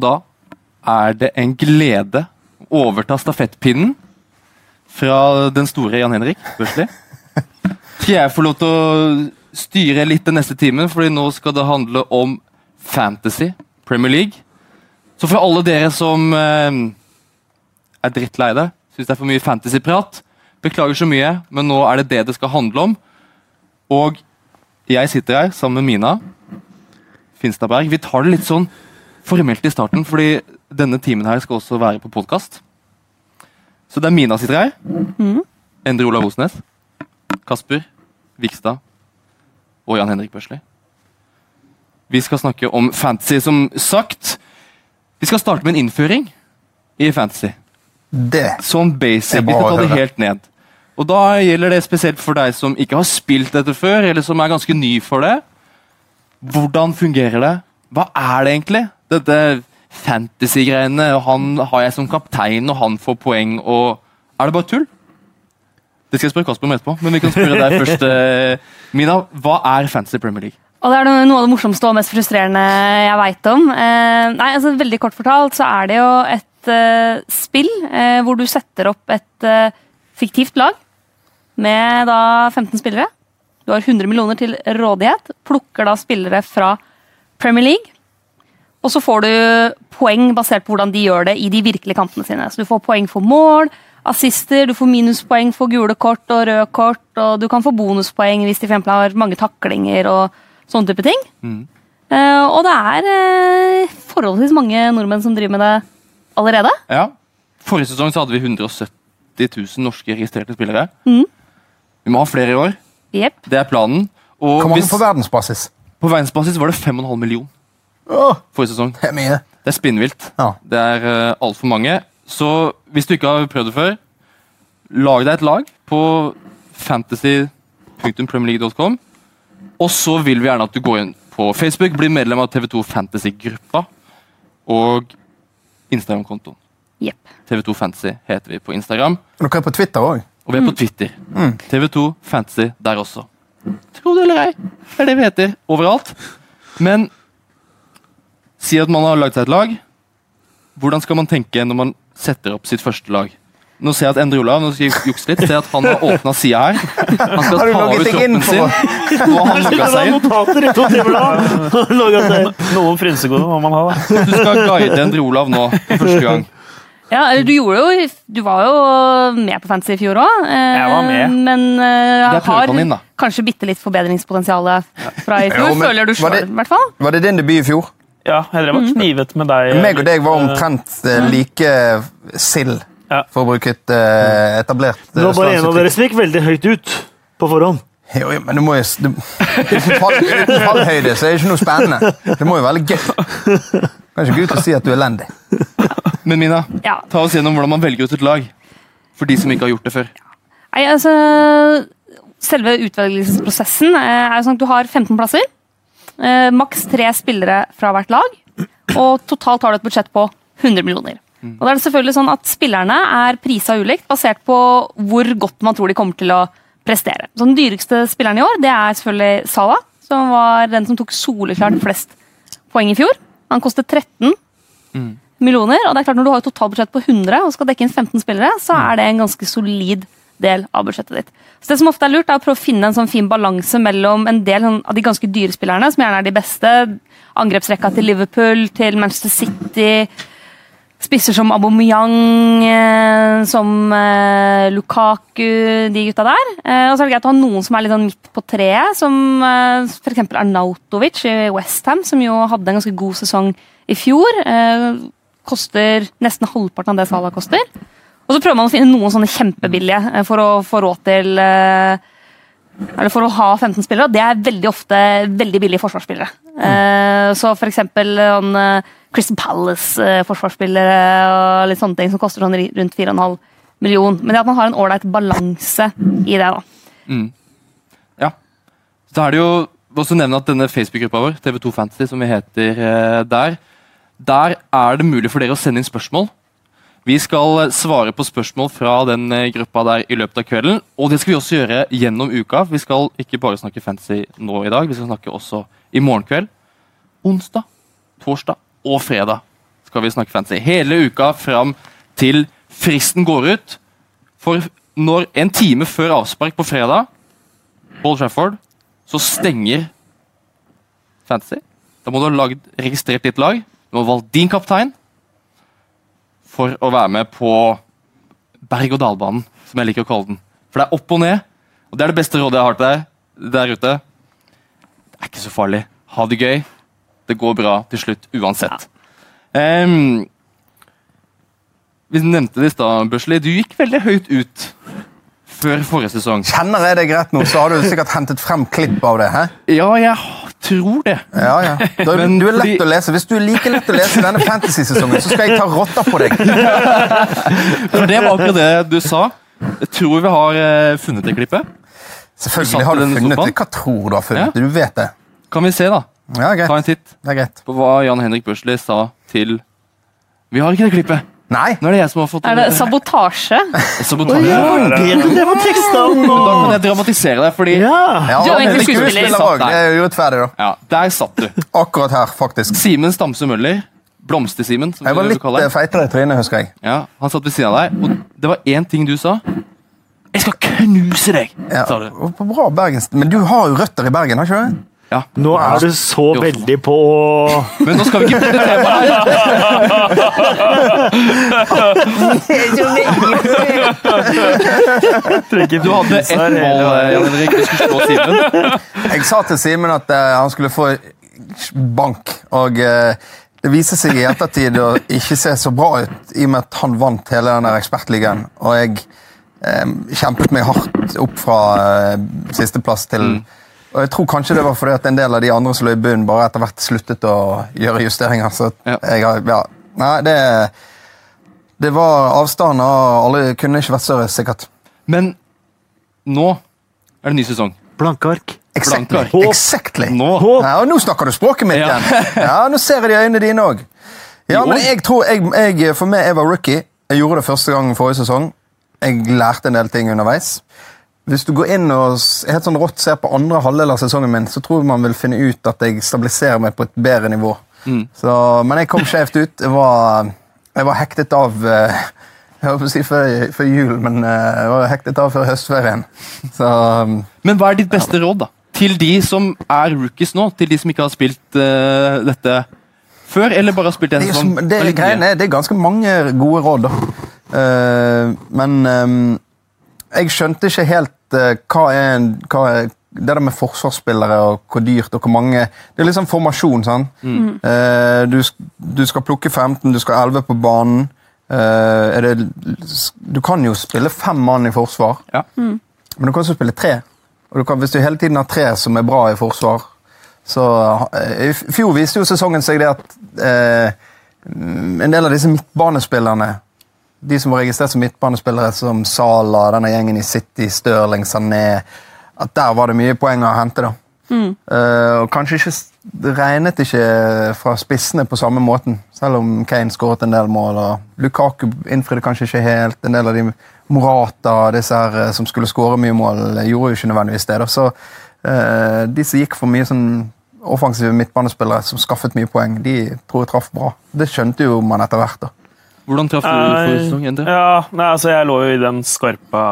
Da er det en glede å overta stafettpinnen fra den store Jan Henrik Børsli. Skal jeg få lov til å styre litt den neste timen, fordi nå skal det handle om Fantasy Premier League. Så for alle dere som eh, er drittlei det, syns det er for mye fantasyprat, beklager så mye, men nå er det det det skal handle om. Og jeg sitter her sammen med Mina Finstadberg. Vi tar det litt sånn formelt i starten, fordi denne timen her skal også være på podkast. Så det er Mina sitter her. Mm. Endre Olav Osnes. Kasper Vikstad og Jan Henrik Børsli. Vi skal snakke om fantasy, som sagt. Vi skal starte med en innføring i fantasy. Det Sånn basic. Det Vi skal ta det helt ned. Og da gjelder det spesielt for deg som ikke har spilt dette før, eller som er ganske ny for det. Hvordan fungerer det? Hva er det egentlig? Dette fantasy-greiene. og Han har jeg som kaptein, og han får poeng, og Er det bare tull? Det skal jeg spørre Kasper om etterpå, men vi kan spørre deg først. eh, Mina, hva er Fantasy Premier League? Og det er noe noe av det morsomste og mest frustrerende jeg veit om. Eh, nei, altså Veldig kort fortalt så er det jo et eh, spill eh, hvor du setter opp et eh, fiktivt lag med da 15 spillere. Du har 100 millioner til rådighet. Plukker da spillere fra Premier League. Og så får du poeng basert på hvordan de gjør det i de virkelige kampene sine. Så du får poeng for mål, assister, du får minuspoeng for gule kort og røde kort, og du kan få bonuspoeng hvis de for eksempel har mange taklinger og sånne type ting. Mm. Uh, og det er uh, forholdsvis mange nordmenn som driver med det allerede. Ja. Forrige sesong så hadde vi 170 000 norske registrerte spillere. Mm. Vi må ha flere i år. Yep. Det er planen. Og Hvor mange hvis, på verdensbasis? på verdensbasis var det 5,5 million Åh, forrige sesong. det er mye. Det er spinnvilt. Ja. Det er uh, altfor mange. Så hvis du ikke har prøvd det før, lag deg et lag på fantasy.premierleague.com. Og så vil vi gjerne at du går inn på Facebook, blir medlem av TV2 Fantasy-gruppa og Instagram-kontoen. Yep. TV2 Fantasy heter vi på Instagram. Og Dere er på Twitter òg. Og vi er på Twitter. TV2 Fantasy der også. Tro det eller ei, det er det vi heter overalt. Men si at man har lagd seg et lag. Hvordan skal man tenke når man setter opp sitt første lag? Nå ser jeg at Endre Olav nå skal jeg jukse litt, ser jeg at han har åpna sida her. Han skal ta over troppen sin. Og han logga seg inn. Noen frynsegoder må man ha, da. Du skal guide Endre Olav nå for første gang. Ja, eller du gjorde jo Du var jo med på Fantasy i fjor òg. Jeg var med. Men eh, har inn, kanskje bitte litt forbedringspotensial fra i fjor. Jo, men føler du sjøl, i hvert fall. Var det din debut i fjor? Ja, jeg drev og knivet med deg. Meg og deg var eh, omtrent eh, like sild, Ja. for å bruke et eh, etablert Det var bare en av dere som gikk veldig høyt ut på forhånd. Jo, jo, men du må jo du, uten, fall, uten fallhøyde så er det ikke noe spennende. Det må jo være gøy. Kan ikke gå ut og si at du er elendig. Men Mina, Ja. ta oss gjennom hvordan man velger ut et lag. For de som ikke har gjort det før. Nei, altså Selve utvelgelsesprosessen er jo sånn at du har 15 plasser. Eh, Maks tre spillere fra hvert lag. Og totalt har du et budsjett på 100 millioner. Og da er det selvfølgelig sånn at Spillerne er prisa ulikt, basert på hvor godt man tror de kommer til å prestere. Så Den dyreste spilleren i år det er selvfølgelig Salah, som var den som tok soleklart flest poeng i fjor. Han kostet 13 millioner. og det er klart Når du har et totalbudsjett på 100 og skal dekke inn 15 spillere, så er det en ganske solid del av budsjettet ditt. Så det som ofte er lurt, er å prøve å finne en sånn fin balanse mellom en del sånn, av de ganske dyre spillerne, som gjerne er de beste. Angrepsrekka til Liverpool, til Manchester City. Spisser som Aubameyang, eh, som eh, Lukaku, de gutta der. Eh, og så er det greit å ha noen som er litt sånn midt på treet, som eh, f.eks. Arnautovic i Westham, som jo hadde en ganske god sesong i fjor. Koster nesten halvparten av det Salah koster. Og så prøver man å finne noen sånne kjempebillige eh, for å få råd til eh, eller for å ha 15 spillere, det er veldig ofte veldig billige forsvarsspillere. Mm. så for eksempel sånn, Crystal Palace-forsvarsspillere og litt sånne ting som koster sånn rundt 4,5 million. Men det at man har en ålreit balanse i det, da. Ja. Så er det jo også nevne at denne Facebook-gruppa vår, TV2 Fantasy, som vi heter der, der er det mulig for dere å sende inn spørsmål. Vi skal eh, svare på spørsmål fra den eh, gruppa der i løpet av kvelden. Og det skal vi også gjøre gjennom uka. Vi skal ikke bare snakke fantasy nå i dag, vi skal snakke også i morgen kveld. Onsdag, torsdag og fredag skal vi snakke fancy. Hele uka fram til fristen går ut. For når en time før avspark på fredag, Paul Trafford, så stenger fantasy. Da må du ha lagd, registrert ditt lag. Du må ha valgt din kaptein for å være med på berg-og-dal-banen, som jeg liker å kalle den. For det er opp og ned, og det er det beste rådet jeg har til deg der ute. Det er ikke så farlig. Ha det gøy. Det går bra til slutt uansett. Em, vi nevnte det i stad, Børsli. Du gikk veldig høyt ut før forrige sesong. Kjenner jeg deg rett nå, så har du sikkert hentet frem klipp av det. He? Ja, jeg tror det. Ja, ja. Du, Men du er lett fordi- å lese. Hvis du er like lett å lese denne fantasy-sesongen, så skal jeg ta rotta på deg. For det var akkurat det du sa. Jeg tror vi har eh, funnet det klippet. Selvfølgelig har du funnet det. Hva tror du har funnet det? Du vet det. Kan vi se, da? Ja, Ta greit. en titt på hva Jan Henrik Børsli sa til Vi har ikke det klippet. Nei, Nå er det jeg som har fått Er det sabotasje? sabotasje. Bedre det var teksta om Da nå! kan jeg dramatisere det, fordi Ja! ja, Du er egentlig det er skuespiller. skuespiller. Det er urettferdig, da. Ja, Der satt du. Akkurat her, faktisk. Simen Stamse Møller. Blomster-Simen, som Jeg var litt eh, det. feitere i trynet, husker jeg. Ja, Han satt ved siden av deg, og det var én ting du sa. Jeg skal knuse deg, Ja, sa du. bra bergensk. Men du har jo røtter i Bergen, har ikke du? Ja. Nå er du så Jo. veldig på å Men nå skal vi ikke bytte tema her. Du hadde ett mål, Jan Henrik. Du skulle slå Simen. Jeg sa til Simen at eh, han skulle få bank, og eh, det viser seg i ettertid å ikke se så bra ut, i og med at han vant hele den der ekspertligaen. Og jeg eh, kjempet meg hardt opp fra sisteplass til Og jeg tror kanskje det var fordi at en del av de andre som lå i bunnen, bare etter hvert sluttet å gjøre justeringer. Så Ja. jeg har Ja. Nei, det Det var avstander. alle kunne ikke vært større, sikkert. Men nå er det ny sesong. blanke ark. Exactly. Exactly. Nå. Ja, og nå snakker du språket mitt igjen. Ja, Nå ser jeg det i øynene dine òg. Ja, men jeg tror, jeg, jeg, for meg, jeg var rookie. Jeg gjorde det første gang forrige sesong. Jeg lærte en del ting underveis. Hvis du går inn og helt sånn rått ser på andre halvdel av sesongen min, så tror jeg man vil finne ut at jeg stabiliserer meg på et bedre nivå. Så, men jeg kom skjevt ut. Jeg var, jeg var hektet av eh, Jeg holdt på å si før, før jul, men eh, jeg var hektet av før høstferien. Så um, Men hva er ditt beste råd da? til de som er rookies nå? Til de som ikke har spilt uh, dette før, eller bare har spilt en Det er, jo det, er, det er ganske mange gode råd, da. Uh, men um, jeg skjønte ikke helt eh, hva er, en, hva er det der med forsvarsspillere og hvor dyrt og hvor mange Det er liksom formasjon. sant? Eh, du, du skal plukke 15, du skal ha 11 på banen. Eh, er det, du kan jo spille fem mann i forsvar, Ja. men du kan også spille tre. Og du kan, hvis du hele tiden har tre som er bra i forsvar så eh, I fjor viste jo sesongen seg det at eh, en del av disse midtbanespillerne de som var registrert som midtbanespillere, som Sala, denne gjengen i City, Stirling, Sané At der var det mye poeng å hente. da. Eh, og kanskje ikke regnet ikke fra spissene på samme måten, selv om Kane skåret en del mål. og Lukaku innfridde kanskje ikke helt. En del av de Morata disse her eh, som skulle skåre mye mål, eh, gjorde jo ikke nødvendigvis det. da. Så uh, de som gikk for mye sånn offensive midtbanespillere som skaffet mye poeng, de tror jeg traff bra. Det skjønte jo man etter hvert. da. Hvordan traff du forrige sesong? Ja, nei, altså jeg lå jo i den skarpa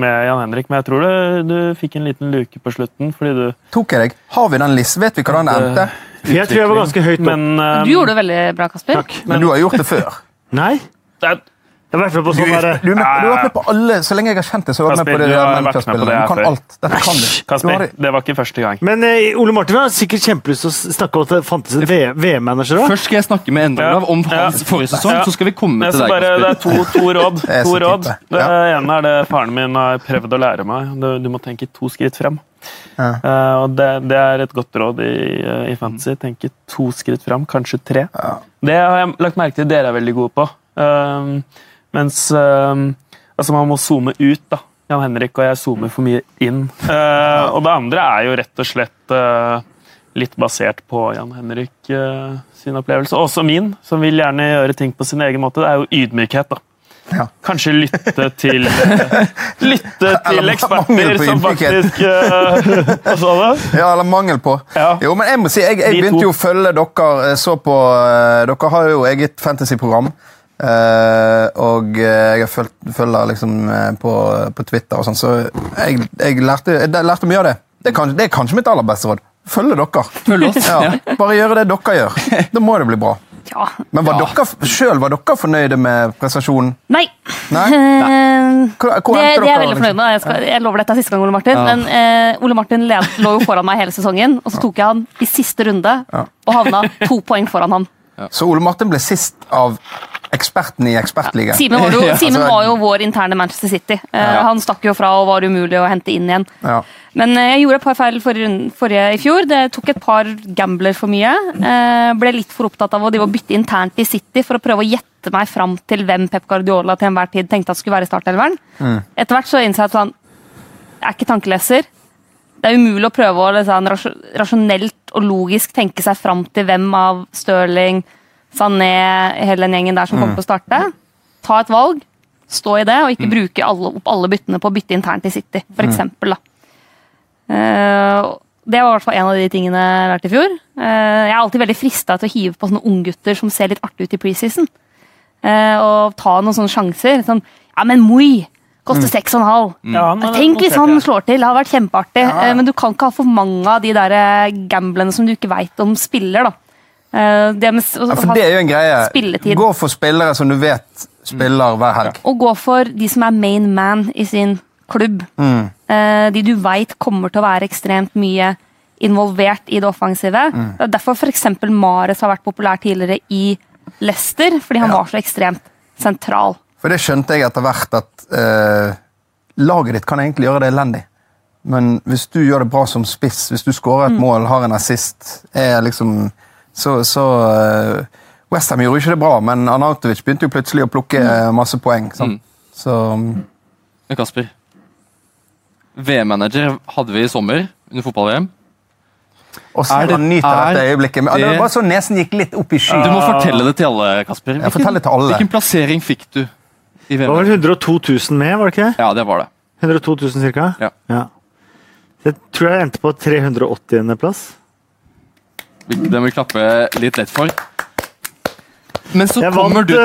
med Jan Henrik, men jeg tror du, du fikk en liten luke på slutten, fordi du Tok jeg deg? Har vi den listen? Vet vi hvordan det endte? Jeg tror jeg var ganske høyt opp. Men eh, Du gjorde det veldig bra, Kasper. Takk. Men du har gjort det før. Nei, det er- jeg har vært på Du, sånn er- derre du, du har vært med på alle, Så lenge jeg har kjent deg, så har du vært med på det du har med på det Du kan alt. Dette kan du. du har Kasper, det. var ikke første gang. Men eh, Ole Martin har sikkert kjempelyst til å snakke om at det fantes en VM-manager òg. Først skal jeg snakke med Endre Olav om hans Ja. forrige sesong, Ja. så skal vi komme til deg. bare, det er Kasper. to, to råd. Det er To råd. Det Ja. ene er det faren min har prøvd å lære meg. Du, du må tenke to skritt frem. Ja. Uh, og det, det er et godt råd i, eh, i fantasy. Tenke to skritt frem, kanskje tre. Det har jeg lagt merke til dere er veldig gode på. Um, mens um, altså man må zoome ut, da. Jan Henrik og jeg zoomer for mye inn. Eh, og det andre er jo rett og slett eh, litt basert på Jan Henrik eh, sin opplevelse. Også min, som vil gjerne gjøre ting på sin egen måte. Det er jo ydmykhet, da. Ja. Kanskje lytte til Lytte til eksperter som faktisk Hva sa du? Ja, eller mangel på. Ja. Jo, men jeg må si, jeg, jeg begynte jo å følge dere. Så på, dere har jo eget fantasyprogram. Eh, og eh, jeg har fulgt, følger liksom eh, på, på Twitter og sånn, så jeg, jeg, lærte, jeg lærte mye av det. Det er, kanskje, det er kanskje mitt aller beste råd. Følge dere. Følg oss. Ja, Ja. bare gjøre det dere gjør. Da må det bli bra. Ja. Men var Ja. dere selv var dere fornøyde med prestasjonen? Nei. Nei? Eh, Hvor, hvor det, det er jeg veldig liksom? fornøyd med. Jeg, skal, jeg lover dette er siste gang, Ole Martin. Ja. Men eh, Ole Martin led, lå jo foran meg hele sesongen, og så tok jeg han i siste runde Ja. og havna to poeng foran han. Så Ole Martin ble sist av eksperten i Ekspertligaen. Simen var, jo, Simen altså- var jo vår interne Manchester City. Eh, Ja. Han stakk jo fra og var umulig å hente inn igjen. Ja. Men eh, jeg gjorde et par feil forrige, forrige i fjor. Det tok et par gambler for mye. Eh, ble litt for opptatt av å bytte internt i City for å prøve å gjette meg fram til hvem Pep Guardiola til enhver tid tenkte at skulle være i startelveren. Etter hvert så innså jeg at han er ikke tankeleser. Det er umulig å prøve å liksom, rasjonelt og logisk tenke seg fram til hvem av Stirling, Sané, hele den gjengen der som kommer til å starte. Ta et valg, stå i det, og ikke bruke alle, opp alle byttene på å bytte internt i City, for eksempel, da. Eh, det var i hvert fall en av de tingene jeg lærte i fjor. Uh, jeg er alltid veldig frista til å hive på sånne unggutter som ser litt artig ut i preseason. Uh, og ta noen sånne sjanser. Sånn, ja, men Moi koster seks og en halv. Ja, Tenk hvis han slår til. Det har vært kjempeartig. Eh, Men du kan ikke ha for mange av de der gamblene som du ikke veit om spiller. da. Eh, Det med, å Ja, det er jo en greie. Spilletid. Gå for spillere som du vet spiller hver helg. Og gå for de som er main man i sin klubb. Mm. Eh, de du veit kommer til å være ekstremt mye involvert i det offensive. Mm. Det er derfor f.eks. Mares har vært populær tidligere i Leicester, fordi han Ja. var så ekstremt sentral. For det skjønte jeg etter hvert at eh, laget ditt kan egentlig gjøre det elendig. Men hvis du gjør det bra som spiss, hvis du skårer Mm. et mål, har en assist, er liksom Så, så uh, Westham gjorde ikke det bra, men Arnautovic begynte jo plutselig å plukke Mm. eh, masse poeng. Mm. Så um, Kasper, VM-manager hadde vi i sommer under fotball-VM. Er det- nyter er dette øyeblikket. Men, det- det var bare så nesen gikk litt opp i sky. Du må fortelle det til alle, Kasper. Hvilken, til alle. hvilken plassering fikk du i Det var vel 102 000 med, var det ikke det? Ja, det var det. 102 000 cirka? Ja. Jeg tror jeg endte på 380. plass. Den vil klappe litt lett for. Men så Jeg kommer vant, du til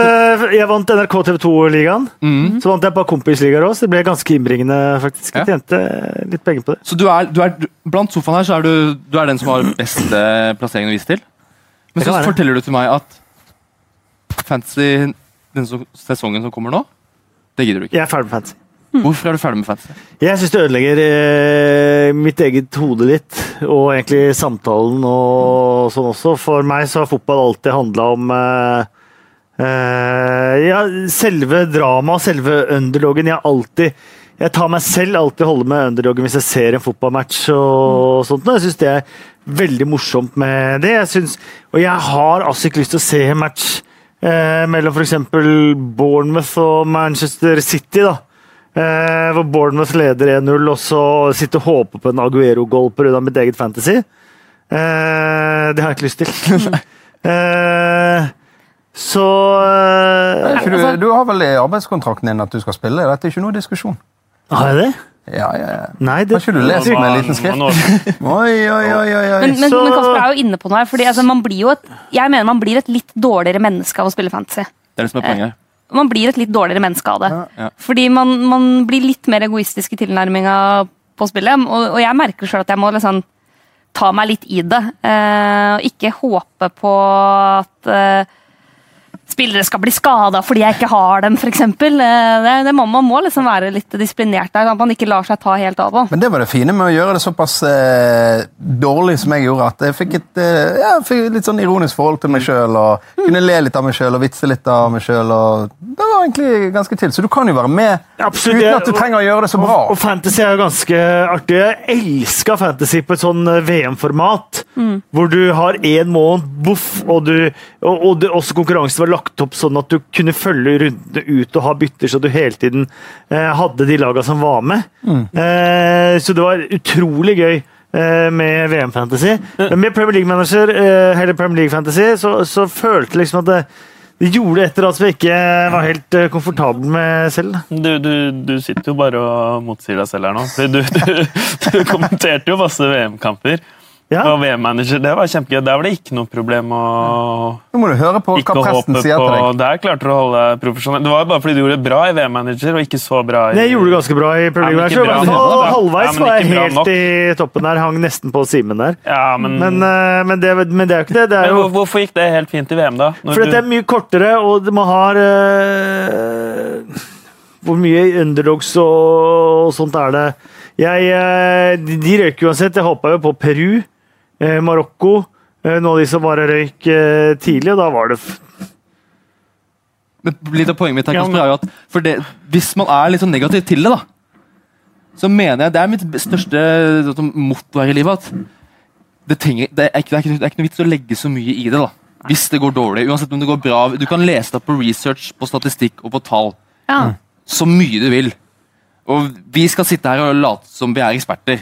eh, jeg vant NRK TV 2-ligaen. mm. Så vant jeg et par kompisligaer òg, så det ble ganske innbringende. faktisk. Jeg Ja. tjente litt penger på det. Så du er, du er, blant sofaen her så er du, du er den som har beste plasseringen å vise til. Men så være. forteller du til meg at fantasy den sesongen som kommer nå, det gidder du ikke. Jeg er ferdig med fantasy. Hvorfor er du ferdig med fantasy? Jeg syns det ødelegger eh, mitt eget hode litt, og egentlig samtalen og sånn også. For meg så har fotball alltid handla om eh, eh, ja, selve dramaet, selve underdogen. Jeg alltid jeg tar meg selv alltid holde med underdogen hvis jeg ser en fotballmatch. og sånt. Jeg syns det er veldig morsomt med det. Jeg synes, og jeg har altså ikke lyst til å se en match eh, mellom f.eks. Bournemouth og Manchester City. da. Eh, hvor Bournemouth leder 1-0, og så sitter og håper på en Aguero-goal pga. mitt eget fantasy. Eh, det har jeg ikke lyst til. eh, så eh, For du, altså- du har vel i arbeidskontrakten din at du skal spille? Dette er ikke noe diskusjon. Har jeg det? Ja, ja, ja. Nei, det Har ikke du lest med en liten skrift? Oi, oi, oi, oi, oi. Men, men, Så- men Kasper er jo inne på noe her. fordi altså, man blir jo et, Jeg mener man blir et litt dårligere menneske av å spille fantasy. Det er det som er poenget. Man blir et litt dårligere menneske av det. Ja. Fordi man, man blir litt mer egoistisk i tilnærminga på spillet. Og, og jeg merker sjøl at jeg må liksom ta meg litt i det. eh, og ikke håpe på at eh, spillere skal bli skada fordi jeg ikke har dem, f.eks. Uh, det, det må, man må liksom være litt disiplinert der, at man ikke lar seg ta helt av. Men det var det fine med å gjøre det såpass eh, dårlig som jeg gjorde, at jeg fikk et eh, ja, fikk litt sånn ironisk forhold til meg sjøl. Og kunne le litt av meg sjøl og vitse litt av meg sjøl. Det var egentlig ganske til. Så du kan jo være med Absolutt, uten at du trenger å gjøre det så bra. Og, og fantasy er jo ganske artig. Jeg elsker fantasy på et sånn eh, VM-format. Hvor du har én måned, boff, og, du, og, og det, også konkurransen var lagt opp sånn at du kunne følge rundene ut og ha bytter, så du hele tiden eh, hadde de laga som var med. Eh, så det var utrolig gøy eh, med VM-fantasy. Men med Premier League-manager, eh, eller Premier League-fantasy, så, så følte jeg liksom at det, de gjorde et eller annet som jeg ikke var helt eh, komfortabel med selv. Du, du, du sitter jo bare og motsier deg selv her nå. Du, du kommenterte jo masse VM-kamper. Ja. Og VM-manager, det var kjempegøy. Der var det ikke noe problem å Nå må du høre på ikke hva presten sier på til deg. Der klarte du å holde profesjonell. Det var jo bare fordi du gjorde det bra i VM-manager, og ikke så bra i jeg gjorde det ganske bra i Premier halvveis Ja, var jeg helt nok. i toppen der. Hang nesten på Simen der. Ja, men, Men, eh, men, det, men det er jo ikke det. Det er jo hvor- hvorfor gikk det helt fint i VM, da? Når fordi du- det er mye kortere, og man har øh... Hvor mye underdogs og, og sånt er det? Jeg, eh, de, røyker uansett. Jeg håpa jo på Peru, Marokko. eh, Noen av de som bare røyk eh, tidlig, og da var det Men litt av poenget mitt her, Kasper, er jo at for det, hvis man er litt sånn negativ til det, da, så mener jeg det er mitt største sånn, motto her i livet. at det, trenger, det, er ikke, det, er ikke, det er ikke noe vits å legge så mye i det. da. Hvis det går dårlig, uansett om det går bra. Du kan lese deg på research, på statistikk og på tall Ja. så mye du vil. Og vi skal sitte her og late som vi er eksperter.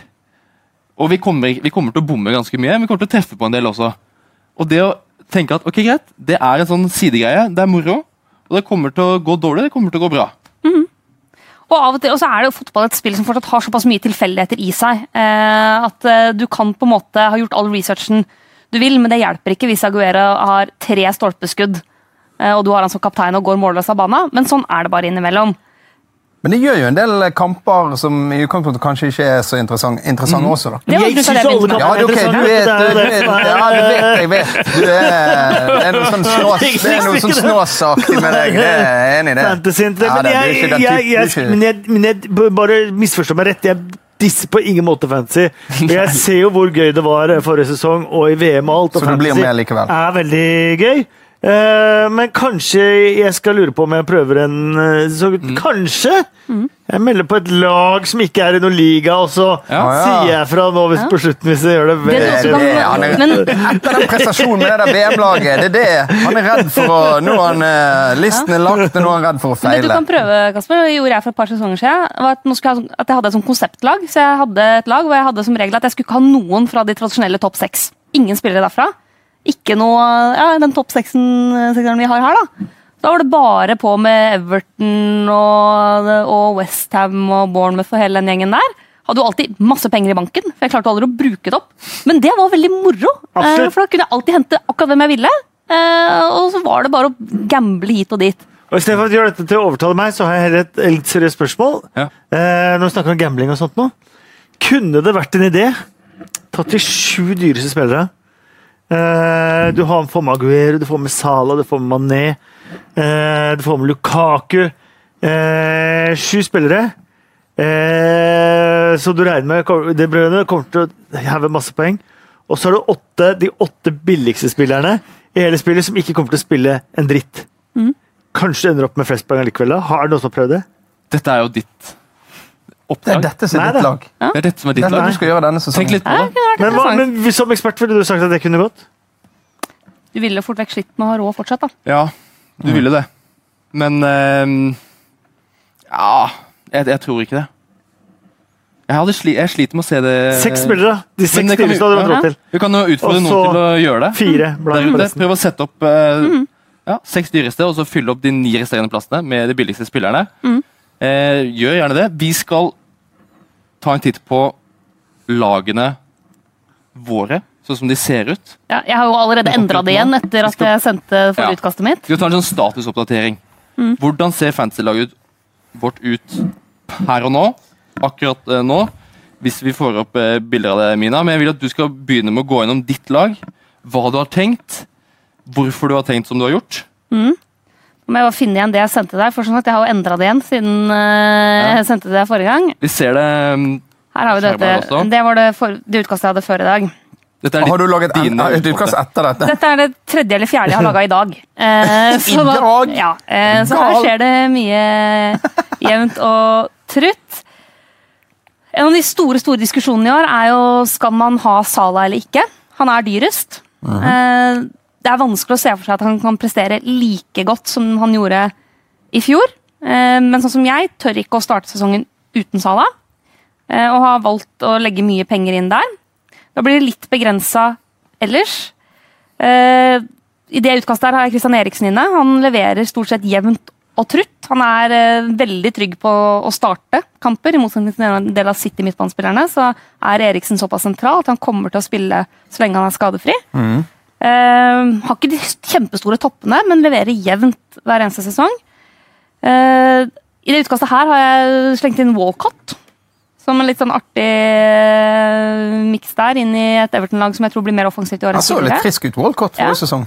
Og vi kommer, vi kommer til å bomme ganske mye, men vi kommer til å treffe på en del også. Og det å tenke at ok, greit, det er en sånn sidegreie, det er moro, og det kommer til å gå dårlig, det kommer til å gå bra. Og av og til og så er det jo fotball et spill som fortsatt har såpass mye tilfeldigheter i seg. Eh, at eh, du kan på en måte ha gjort all researchen du vil, men det hjelper ikke hvis Aguero har tre stolpeskudd, eh, og du har han som kaptein og går målløs av banen. Men sånn er det bare innimellom. Men det gjør jo en del kamper som i utgangspunktet kanskje ikke er så interessante interessante også, da. Det Jeg syns alle kamper Ja, du er, er du, er- ja, du vet, jeg vet. Du er, det er noe sånn snås, det er noe sånn snåsaktig med deg. Det er enig i det. Ja, Men det- er ikke den typen- men jeg, men jeg bare misforstår meg rett. Jeg disser på ingen måte fantasy. Jeg ser jo hvor gøy det var forrige sesong, og i VM og alt. Og Så du blir med likevel? er veldig gøy. Eh, men kanskje jeg skal lure på om jeg prøver en så. Mm. Kanskje! Jeg melder på et lag som ikke er i noen liga, og så Ja. sier jeg fra nå hvis, på slutten hvis jeg gjør det også Det er det, han er, men- etter den prestasjonen med det VM-laget, det er det. Han er redd for å Nå han, eh, listen er lagt, og nå er han redd for å Men du kan prøve, Kasper, det gjorde jeg for et par sesonger siden, at, nå jeg, sånn- at jeg hadde et sånt konseptlag. Så jeg hadde et lag hvor jeg hadde som regel at jeg skulle ikke ha noen fra de tradisjonelle topp seks. Ingen spillere derfra. Ikke noe Ja, den topp sekseren vi har her, da. Da var det bare på med Everton og, og Westham og Bournemouth og hele den gjengen der. Hadde jo alltid masse penger i banken, for jeg klarte aldri å bruke det opp. Men det var veldig moro, eh, Absolutt. for da kunne jeg alltid hente akkurat hvem jeg ville. eh, Og så var det bare å gamble hit og dit. Og Istedenfor å gjøre dette til å overtale meg, så har jeg heller et litt seriøst spørsmål. Ja. Eh, når vi snakker om gambling og sånt nå. Kunne det vært en idé tatt de sju dyreste spillere? Eh, du har får med Aguero, du får med Salah, du får med Mané, eh, du får med Lukaku. Eh, sju spillere. Eh, så du regner med De brødrene kommer til å heve masse poeng. Og så har du åtte, de åtte billigste spillerne i hele spillet som ikke kommer til å spille en dritt. Kanskje ender opp med flest poeng likevel. da. Har du noen som har prøvd det? Dette er jo ditt Det er dette som Nei, er ditt lag. lag. Det er dette som er ditt lag. du skal gjøre denne Tenk sesongen. litt på Ja, det. Men, hva, men som ekspert ville du sagt at det kunne gått? Du ville fort vekk slitt med å ha råd fortsatt, da. Ja, du ville det. Men uh, Ja, jeg, jeg tror ikke det. Jeg, hadde sli, jeg sliter med å se det Seks spillere, da. De seks hadde du ja. råd til. Vi kan jo utfordre Også noen til å gjøre det. Fire Der blant ute. Prøv å sette opp eh, ja, seks dyreste, og så fylle opp de ni resterende plassene med de billigste spillerne. Eh, gjør gjerne det. Vi skal ta en titt på lagene våre, sånn som de ser ut. Ja, jeg har jo allerede endra det igjen etter at jeg sendte forrige utkastet mitt. Vi tar en sånn statusoppdatering. Hvordan ser fantasy-laget ut- vårt ut her og nå? Akkurat eh, nå. Hvis vi får opp eh, bilder av det, Mina. Men jeg vil at du skal begynne med å gå gjennom ditt lag. Hva du har tenkt. Hvorfor du har tenkt som du har gjort. Nå må jeg finne igjen det jeg sendte deg, for sånn at jeg har jo endra det igjen siden ja. jeg sendte det forrige gang. Vi ser det mm, Her har vi dette. Det var det, for, det utkastet jeg hadde før i dag. Dette er Har du laget en, dine et utkast etter dette? Dette er det tredje eller fjerde jeg har laga i dag. Eh, så I dag? Ja, eh, så her skjer det mye jevnt og trutt. En av de store store diskusjonene i år er jo skal man ha Sala eller ikke. Han er dyrest. Eh, det er vanskelig å se for seg at han kan prestere like godt som han gjorde i fjor. Eh, men sånn som jeg tør ikke å starte sesongen uten Sala. eh, og har valgt å legge mye penger inn der. Da blir det litt begrensa ellers. Eh, I det utkastet her har jeg Christian Eriksen inne. Han leverer stort sett jevnt og trutt. Han er veldig trygg på å starte kamper. I motsetning til en del av City midtbanespillerne så er Eriksen såpass sentral at han kommer til å spille så lenge han er skadefri. Eh, har ikke de kjempestore toppene, men leverer jevnt hver eneste sesong. Eh, I det utkastet her har jeg slengt inn Walcott. Som en litt sånn artig eh, miks der, inn i et Everton-lag som jeg tror blir mer offensivt i året Han så litt frisk ut, Walcott, forrige Ja. sesong.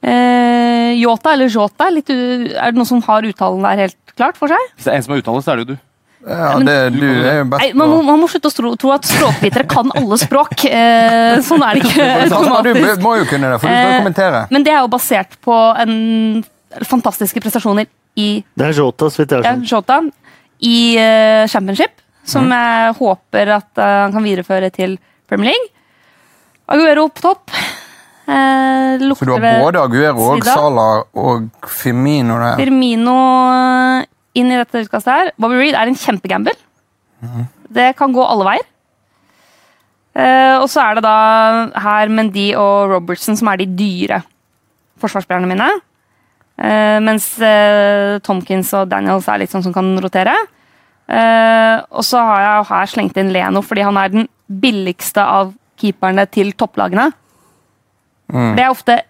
Eh, Jota eller Jota, litt, er det noen som har uttalen der helt klart for seg? Hvis det er en som har uttale, så er det jo du. Ja, det, du er jo best på man, må, man må slutte å tro, tro at språkvitere kan alle språk. Eh, sånn er det ikke automatisk. Du må jo kunne det, for du skal kommentere. Eh, kommentere. Men det er jo basert på en fantastiske prestasjoner i Det er Jota, så vidt jeg ja, har skjønt. Jota i uh, Championship, som jeg håper at uh, han kan videreføre til Premier League. Aguero på topp. Eh, Så du har både Aguero og Sala Salah og Firmino der. Firmino inn i dette utkastet her. Bobby Reed er en kjempegamble. Det kan gå alle veier. Eh, og så er det da her Mendy og Robertson som er de dyre forsvarsspillerne mine. Eh, mens eh, Tomkins og Daniels er litt sånn som kan rotere. Eh, og så har jeg her slengt inn Leno fordi han er den billigste av keeperne til topplagene. Det er ofte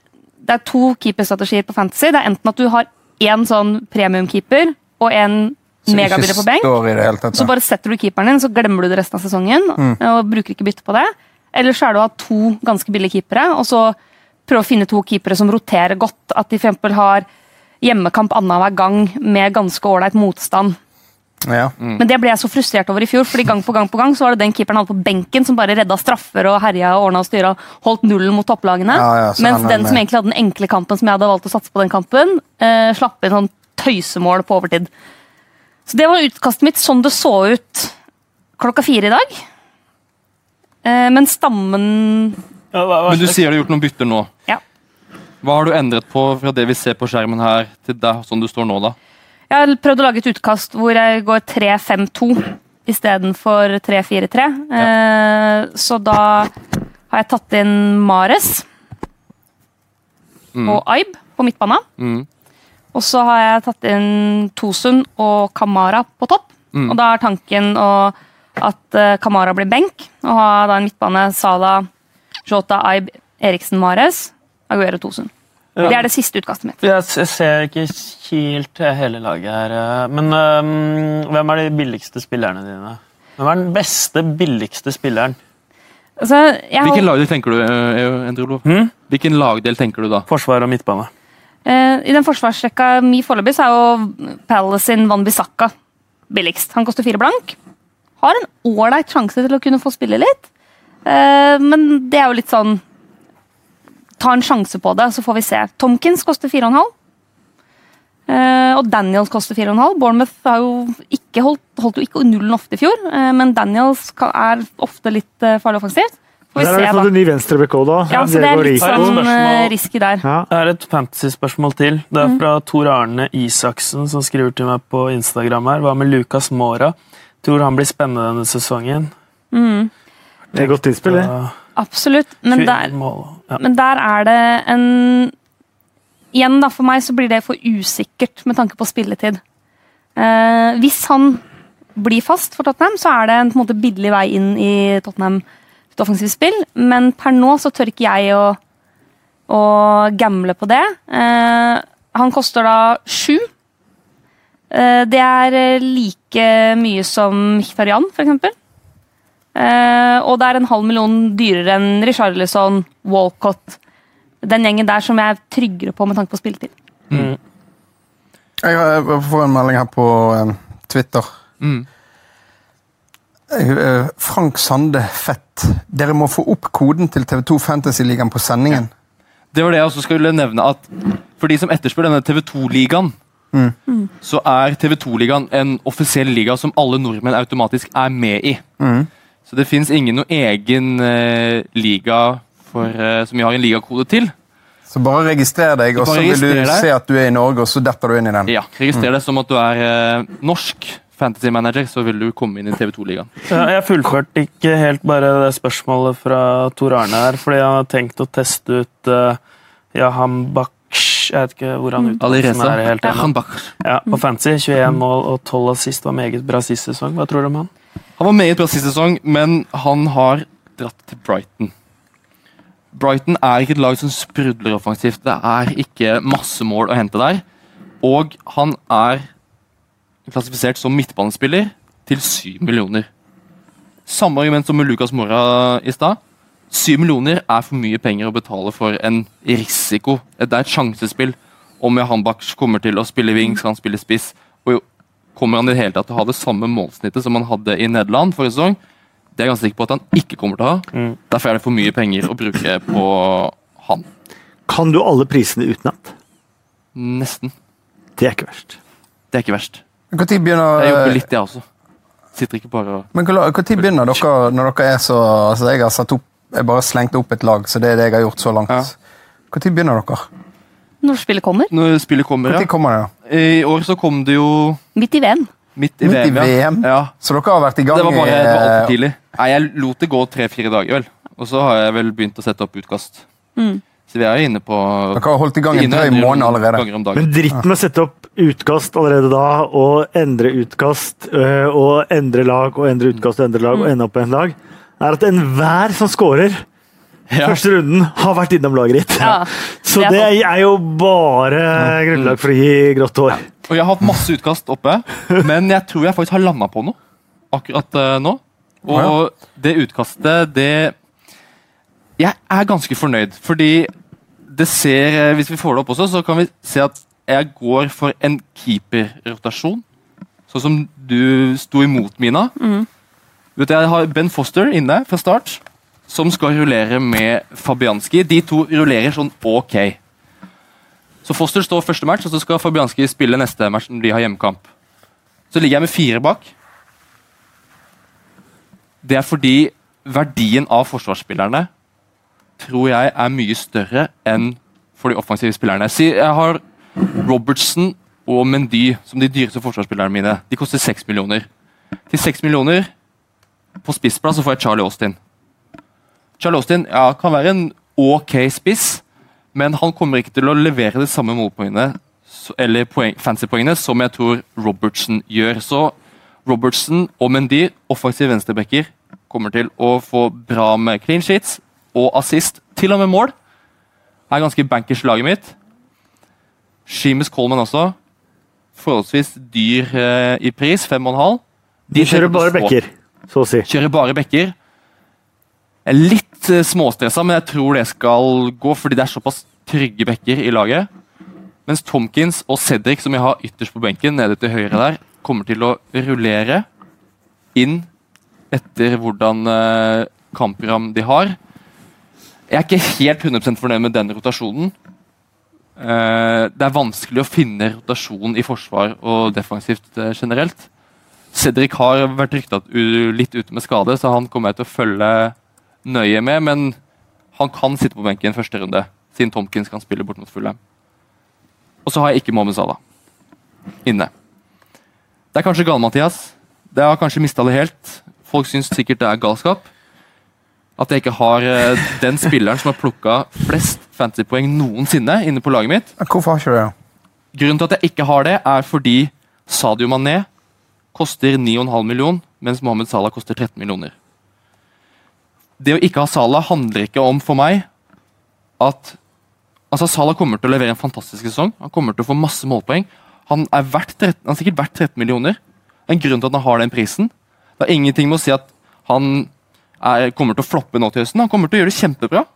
det er to keeperstrategier på Fantasy. Det er enten at du har én sånn premiumkeeper og en Som megabillig på benk. tatt. Så bare setter du keeperen din, så glemmer du det resten av sesongen. og bruker ikke bytte på det. Eller så er det å ha to ganske billige keepere, og så prøve å finne to keepere som roterer godt. At de eksempel har hjemmekamp annenhver gang med ganske ålreit motstand. Ja. Men det ble jeg så frustrert over i fjor, fordi gang på gang på gang så var det den keeperen han hadde på benken som bare redda straffer og herja og ordna og styra og holdt nullen mot topplagene. Ja, ja, mens den som egentlig hadde den enkle kampen som jeg hadde valgt å satse på den kampen, eh, slapp inn sånn tøysemål på overtid. Så det var utkastet mitt sånn det så ut klokka fire i dag. Eh, men stammen Ja, hva, hva Men du sier du har gjort noen bytter nå. Ja. Hva har du endret på fra det vi ser på skjermen her, til deg sånn du står nå, da? Jeg har prøvd å lage et utkast hvor jeg går 3-5-2 istedenfor 3-4-3. Eh, så da har jeg tatt inn Mares og Aib på midtbanen. Mm. Og så har jeg tatt inn Tosun og Kamara på topp. Mm. Og da er tanken å, at uh, Kamara blir benk, og ha da en midtbane Sala, Jota, Aib, Eriksen, Mares, Aguero, Tosun. Ja. Det er det siste utkastet mitt. Jeg jeg ser ikke helt hele laget her. eh, Men um, hvem er de billigste spillerne dine? Hvem er den beste, billigste spilleren? Altså, jeg har- Hvilken lagdel tenker du, eh, Endre Olof? Hm? Hvilken lagdel tenker du da? Forsvar og midtbane. Eh, I den forsvarsrekka mi foreløpig er jo Van Bissaka billigst. Han koster fire blank. Har en ålreit sjanse til å kunne få spille litt. Eh, men det er jo litt sånn Ta en sjanse på det, så får vi se. Tomkins koster fire og en halv. Eh, og Daniels koster fire og en halv. Bournemouth har jo ikke holdt, holdt jo ikke nullen ofte i fjor, men Daniels er ofte litt farlig offensivt. Får vi Der har vi fått en ny venstrebekk òg, da. Ja, så det er litt sånn eh, risky der. Ja. Jeg har et fantasy-spørsmål til. Det er fra Tor Arne Isaksen, som skriver til meg på Instagram her. Hva med Lucas Mora? Tror han blir spennende denne sesongen. Det er godt innspill, det. Absolutt. Men der, Men der er det en Igjen, da, for meg så blir det for usikkert med tanke på spilletid. Eh, hvis han blir fast for Tottenham, så er det en, på en måte billig vei inn i Tottenham offensivt spill, men per nå så tør ikke jeg å, å gamble på det. Eh, han koster da sju. Eh, det er eh, like mye som for eksempel. Eh, og det er en halv million dyrere enn Richarlison, Walcott Den gjengen der som jeg er tryggere på med tanke på spilletid. Mm. Jeg får en melding her på eh, Twitter. Mm. Eh, Frank Sande Fett. Dere må få opp koden til TV2 Fantasy-ligaen på sendingen. Det var det jeg også skulle nevne, at for de som etterspør denne TV2-ligaen, Mm. så er TV2-ligaen en offisiell liga som alle nordmenn automatisk er med i. Mm. Så det fins ingen noe egen uh, liga for, uh, som vi har en ligakode til. Så bare registrer deg, og så vil du deg. se at du er i Norge, og så detter du inn i den. Ja, Registrer det som at du er eh, norsk fantasy manager, så vil du komme inn i TV2-ligaen. Ja, Jeg fullførte ikke helt bare det spørsmålet fra Tor Arne her, fordi jeg har tenkt å teste ut uh, Jahan Baksh Jeg vet ikke hvor han uttaler Alireza. er helt enig. Ja, på Fancy. 21 mål og 12 assist var meget bra sist sesong. Hva tror du om han? han var meget bra sist sesong, men han har dratt til Brighton. Brighton er ikke et lag som sprudler offensivt. Det er ikke masse mål å hente der. Og han er klassifisert som midtbanespiller til 7 millioner. Samme argument som med Lucas Mora i stad. 7 millioner er for mye penger å betale for en risiko. Det er et sjansespill. Om Johan kommer til å spille wing, skal han spille spiss. Og kommer han i det hele tatt til å ha det samme målsnittet som han hadde i Nederland forrige sesong? Det er jeg ganske sikker på at han ikke kommer til å ha. Mm. Derfor er det for mye penger å bruke på han. Kan du alle prisene utenat? Nesten. Det er ikke verst. Det er ikke verst. Når begynner Jeg jobber litt, jeg også. Sitter ikke bare og Men når begynner dere når dere er så altså Jeg har satt opp, jeg bare slengte opp et lag, så det er det jeg har gjort så langt. Ja. Når begynner dere? Når spillet kommer. Når spillet kommer, ja. kommer det? da? I år så kom det jo Midt i VM. midt i Midt i VM. ja. VM? Ja. Så dere har vært i gang Det var bare det var altfor tidlig. Nei, jeg lot det gå tre-fire dager, vel. Og så har jeg vel begynt å sette opp utkast. Mm. Så vi er inne på Dere har holdt i gang en drøy måned allerede. Men dritt med å sette opp utkast allerede da, og endre utkast, øh, og endre lag, og endre utkast og endre lag, og ende opp på en lag, er at enhver som scorer Ja. første runden, har vært innom laget ditt. Ja, Så det er jo bare grunnlag for å gi grått hår. Og jeg har hatt masse utkast oppe, men jeg tror jeg faktisk har landa på noe akkurat eh, nå. Og det utkastet, det Jeg er ganske fornøyd, fordi det ser eh, Hvis vi får det opp også, så kan vi se at jeg går for en keeperrotasjon. Sånn som du sto imot, Mina. Vet du, Jeg har Ben Foster inne fra start, som skal rullere med Fabianski. De to rullerer sånn ok. Så Foster står første match, og så skal Fabianski spille neste match når de har hjemmekamp. Så ligger jeg med fire bak. Det er fordi verdien av forsvarsspillerne tror jeg er mye større enn for de offensive spillerne. Jeg har Robertson og Mendy som de dyreste forsvarsspillerne mine. De koster seks millioner. Til seks millioner på spissplass så får jeg Charlie Austin. Charlie Austin ja, kan være en ok spiss, men han kommer ikke til å levere de samme målpoengene eller poeng, fancy-poengene som jeg tror Robertson gjør. Så Robertson og Mendy, offensive venstrebacker, kommer til å få bra med clean sheets og assist, til og med mål. Er ganske bankers laget mitt. Sheamus Coleman også. Forholdsvis dyr eh, i pris, fem og en halv. De kjører bare bekker, så å si. Kjører bare bekker. Jeg er litt eh, småstressa, men jeg tror det skal gå, fordi det er såpass trygge bekker i laget. Mens Tomkins og Cedric, som jeg har ytterst på benken, nede til høyre der, kommer til å rullere inn etter hvordan eh, kampprogram de har. Jeg er ikke helt 100% fornøyd med den rotasjonen. Uh, det er vanskelig å finne rotasjon i forsvar og defensivt uh, generelt. Cedric har vært rykta litt ute med skade, så han kommer jeg til å følge nøye med. Men han kan sitte på benken første runde, siden Tomkins kan spille bort mot Fulham. Og så har jeg ikke Mohammed Salah inne. Det er kanskje gale-Mathias. Det har kanskje mista det helt. Folk syns sikkert det er galskap. At jeg ikke har eh, den spilleren som har plukka flest fantasypoeng noensinne inne på laget mitt. Hvorfor har ikke det? Grunnen til at jeg ikke har det, er fordi Sadio Mané koster 9,5 millioner, mens Mohammed Salah koster 13 millioner. Det å ikke ha Salah handler ikke om for meg at altså Salah kommer til å levere en fantastisk sesong. Han kommer til å få masse målpoeng. Han er, verdt 13, han er sikkert verdt 13 millioner. En grunn til at han har den prisen. Det har ingenting med å si at han er, kommer til å floppe nå til høsten. Han kommer til å gjøre det kjempebra.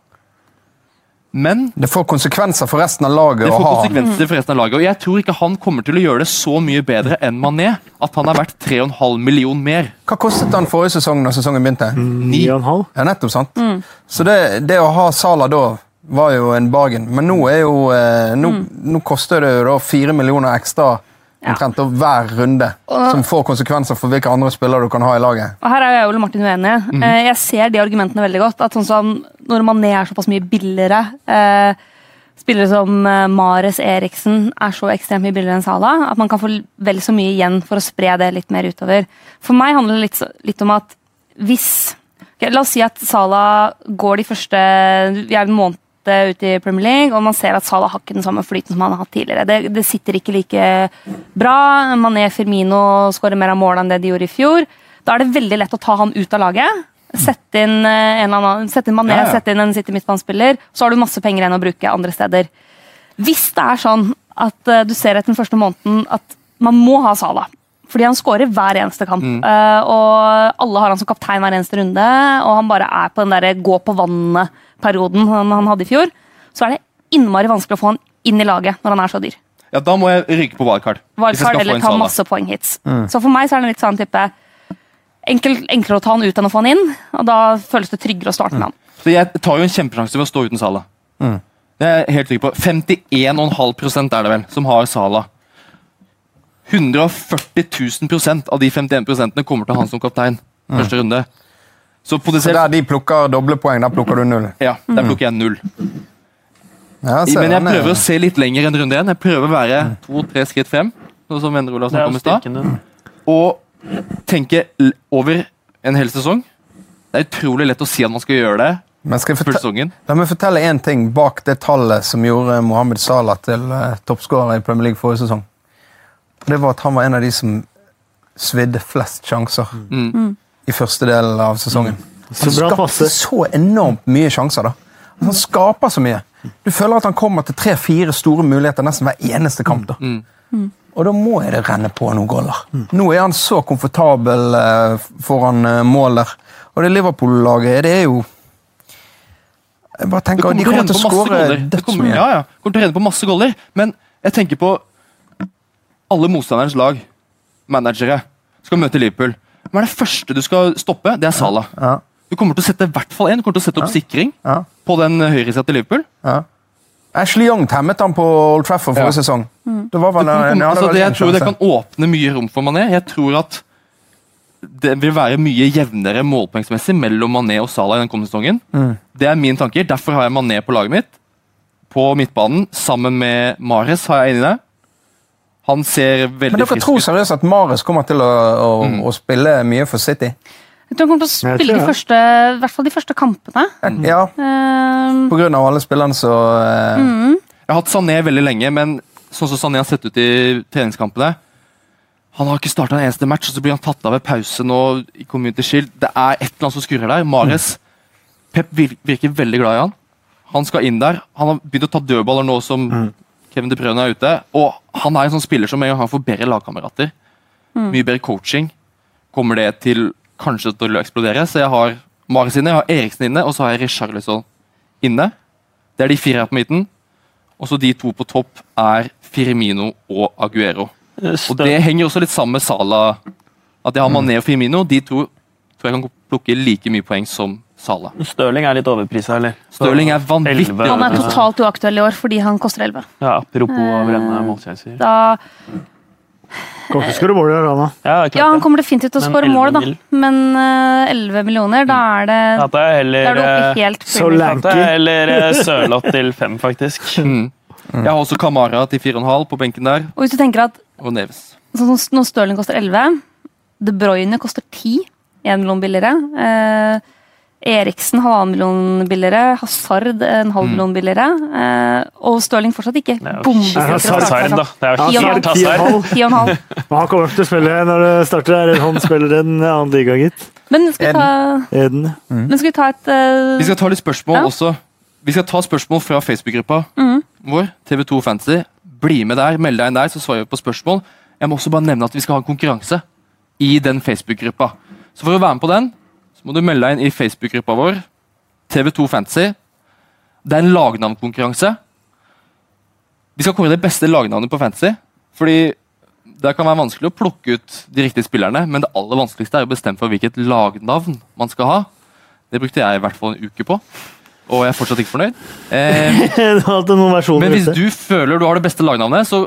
Men Det får konsekvenser for resten av laget det får konsekvenser for resten av laget. Og jeg tror ikke han kommer til å gjøre det så mye bedre enn Mané. At han er verdt 3,5 million mer. Hva kostet han forrige sesong når sesongen begynte? Ni og en halv. Ja, nettopp, sant? Så det, det å ha Sala da var jo en bargain. Men nå er jo eh, nå, nå koster det jo da 4 millioner ekstra. Omtrent av hver runde. Og- Som får konsekvenser for hvilke andre spillere du kan ha i laget. Og her er jeg og Ole Martin uenig. Mm -hmm. Jeg ser de argumentene veldig godt. At sånn som når Mané er såpass mye billigere eh, Spillere som eh, Mares Eriksen er så ekstremt mye billigere enn Sala at man kan få vel så mye igjen for å spre det litt mer utover. For meg handler det litt, litt om at hvis okay, La oss si at Sala går de første Vi er en måned det ute i Premier League, og man ser at Salah har ikke den samme flyten som han har hatt tidligere. Det, det sitter ikke like bra. Mané Firmino skårer mer av mål enn det de gjorde i fjor. Da er det veldig lett å ta han ut av laget. Sette inn, eh, en annen, sette inn Mané, Ja, ja. sette inn en City midtbanespiller, så har du masse penger igjen å bruke andre steder. Hvis det er sånn at eh, du ser etter den første måneden at man må ha Salah, fordi han skårer hver eneste kamp, eh, og alle har han som kaptein hver eneste runde, og han bare er på den der gå på vannet-perioden han, han hadde i fjor, så er det innmari vanskelig å få han inn i laget når han er så dyr. Ja, Da må jeg ryke på wildcard. Wildcard eller ta masse poenghits. Så for meg så er det litt sånn type enkel, enklere å ta han ut enn å få han inn, og da føles det tryggere å starte med han. Så jeg tar jo en kjempesjanse ved å stå uten Salah. Det er jeg helt trygg på. 51,5 er det vel, som har Sala. 140 000 av de 51 prosentene kommer til han som kaptein. Første runde. Så Så potensielt der de plukker doble poeng, der plukker du null. Ja, der plukker jeg null. Ja, jeg Men jeg den, eh, prøver å se litt lenger enn runde én. Jeg prøver å være to-tre skritt frem, sånn som Venner Olav snakket om i stad. Og tenke over en hel sesong. Det er utrolig lett å si at man skal gjøre det Men skal jeg fortelle, la meg fortelle én ting bak det tallet som gjorde Mohammed Salah til uh, toppskårer i Premier League forrige sesong. Det var at han var en av de som svidde flest sjanser Mm. I første del av sesongen. Så Han skaper skapte så enormt mye sjanser. da. Altså, Han skaper så mye. Du føler at han kommer til tre-fire store muligheter nesten hver eneste kamp. da. Mm. Og da må jeg det renne på noen goller. Nå er han så komfortabel eh, foran eh, mål der. Og det Liverpool-laget, det er jo Jeg bare tenker, kommer De kommer til å skåre. Dødsmye. ja, ja. kommer til å renne på masse goller. Men jeg tenker på alle motstanderens lag, managere, skal møte Liverpool. Hva er det første du skal stoppe? Det er Salah. Ja, Du kommer til å sette i hvert fall én. Du kommer til å sette opp sikring ja, på den høyresida til Liverpool. ja. Ashley Young temmet han på Old Trafford forrige Ja. sesong. Det var vel, han hadde altså, det, jeg tror det kan åpne mye rom for Mané. Jeg tror at det vil være mye jevnere målpoengsmessig mellom Mané og Salah i den kommende sesongen. Mm. Det er mine tanker. Derfor har jeg Mané på laget mitt. På midtbanen, sammen med Mares, har jeg inni det. Han ser veldig frisk... Men dere tror seriøst at Mares kommer til å, å, Mm. å spille mye for City? Jeg tror han kommer til å spille de første, i hvert fall de første kampene. Ja, uh, på grunn av alle spillerne så uh... mm. Jeg har hatt Sané veldig lenge, men sånn som Sané har sett ut i treningskampene Han har ikke starta en eneste match, og så blir han tatt av ved pause nå i Community Shield. Det er et eller annet som skurrer der. Mares Pep virker veldig glad i han. Han skal inn der. Han har begynt å ta dødballer nå som Kevin De Bruyne er ute. Og han er en sånn spiller som en han får bedre lagkamerater. Mye bedre coaching. Kommer det til kanskje til å eksplodere? Så jeg har Mares inne, jeg har Eriksen inne, og så har jeg Richarlison inne. Det er de fire her på midten. Og så de to på topp er Firmino og Aguero. Og det henger også litt sammen med Salah. At jeg har Mané og Firmino. De to tror jeg kan plukke like mye poeng som Salah. Stirling er litt overprisa, eller? Stirling er vanvittig han er totalt uaktuell i år fordi han koster 11. Ja, apropos å brenne målsjanser. Da, Kommer til å skåre mål i år. Ja, det klart ja, han det. kommer definitivt til å skåre mål, da. Men uh, 11 millioner, da er det Da er jeg heller, du oppe eh, helt er heller eh, Sørloth til 5, faktisk. Mm. Jeg har også Kamara til 4,5 på benken der, Og hvis du tenker at og Neves. sånn når Stirling koster 11, De Bruyne koster 10, én million billigere. Eh, Eriksen halvannen million billigere. Hazard en halv million billigere. Eh, og Stirling fortsatt ikke bombesikker Hazard, da. Det er jo helt. Hazard. Men han kommer til å spille når det starter. her. Han spiller en annen liga, gitt. Men skal vi ta, Eden. men skal vi ta et uh... Vi skal ta litt spørsmål Ja. også. Vi skal ta spørsmål fra Facebook-gruppa mm. vår. TV2 Fantasy. Bli med der, meld deg inn der, så svarer vi på spørsmål. Jeg må også bare nevne at vi skal ha en konkurranse i den Facebook-gruppa. Så for å være med på den, må du melde deg inn i Facebook-gruppa vår. TV2 Fantasy. Det er en lagnavnkonkurranse. Vi skal kåre det beste lagnavnet på Fantasy. Fordi det kan være vanskelig å plukke ut de riktige spillerne, men det aller vanskeligste er å bestemme for hvilket lagnavn man skal ha. Det brukte jeg i hvert fall en uke på, og jeg er fortsatt ikke fornøyd. Eh, men hvis du føler du har det beste lagnavnet, så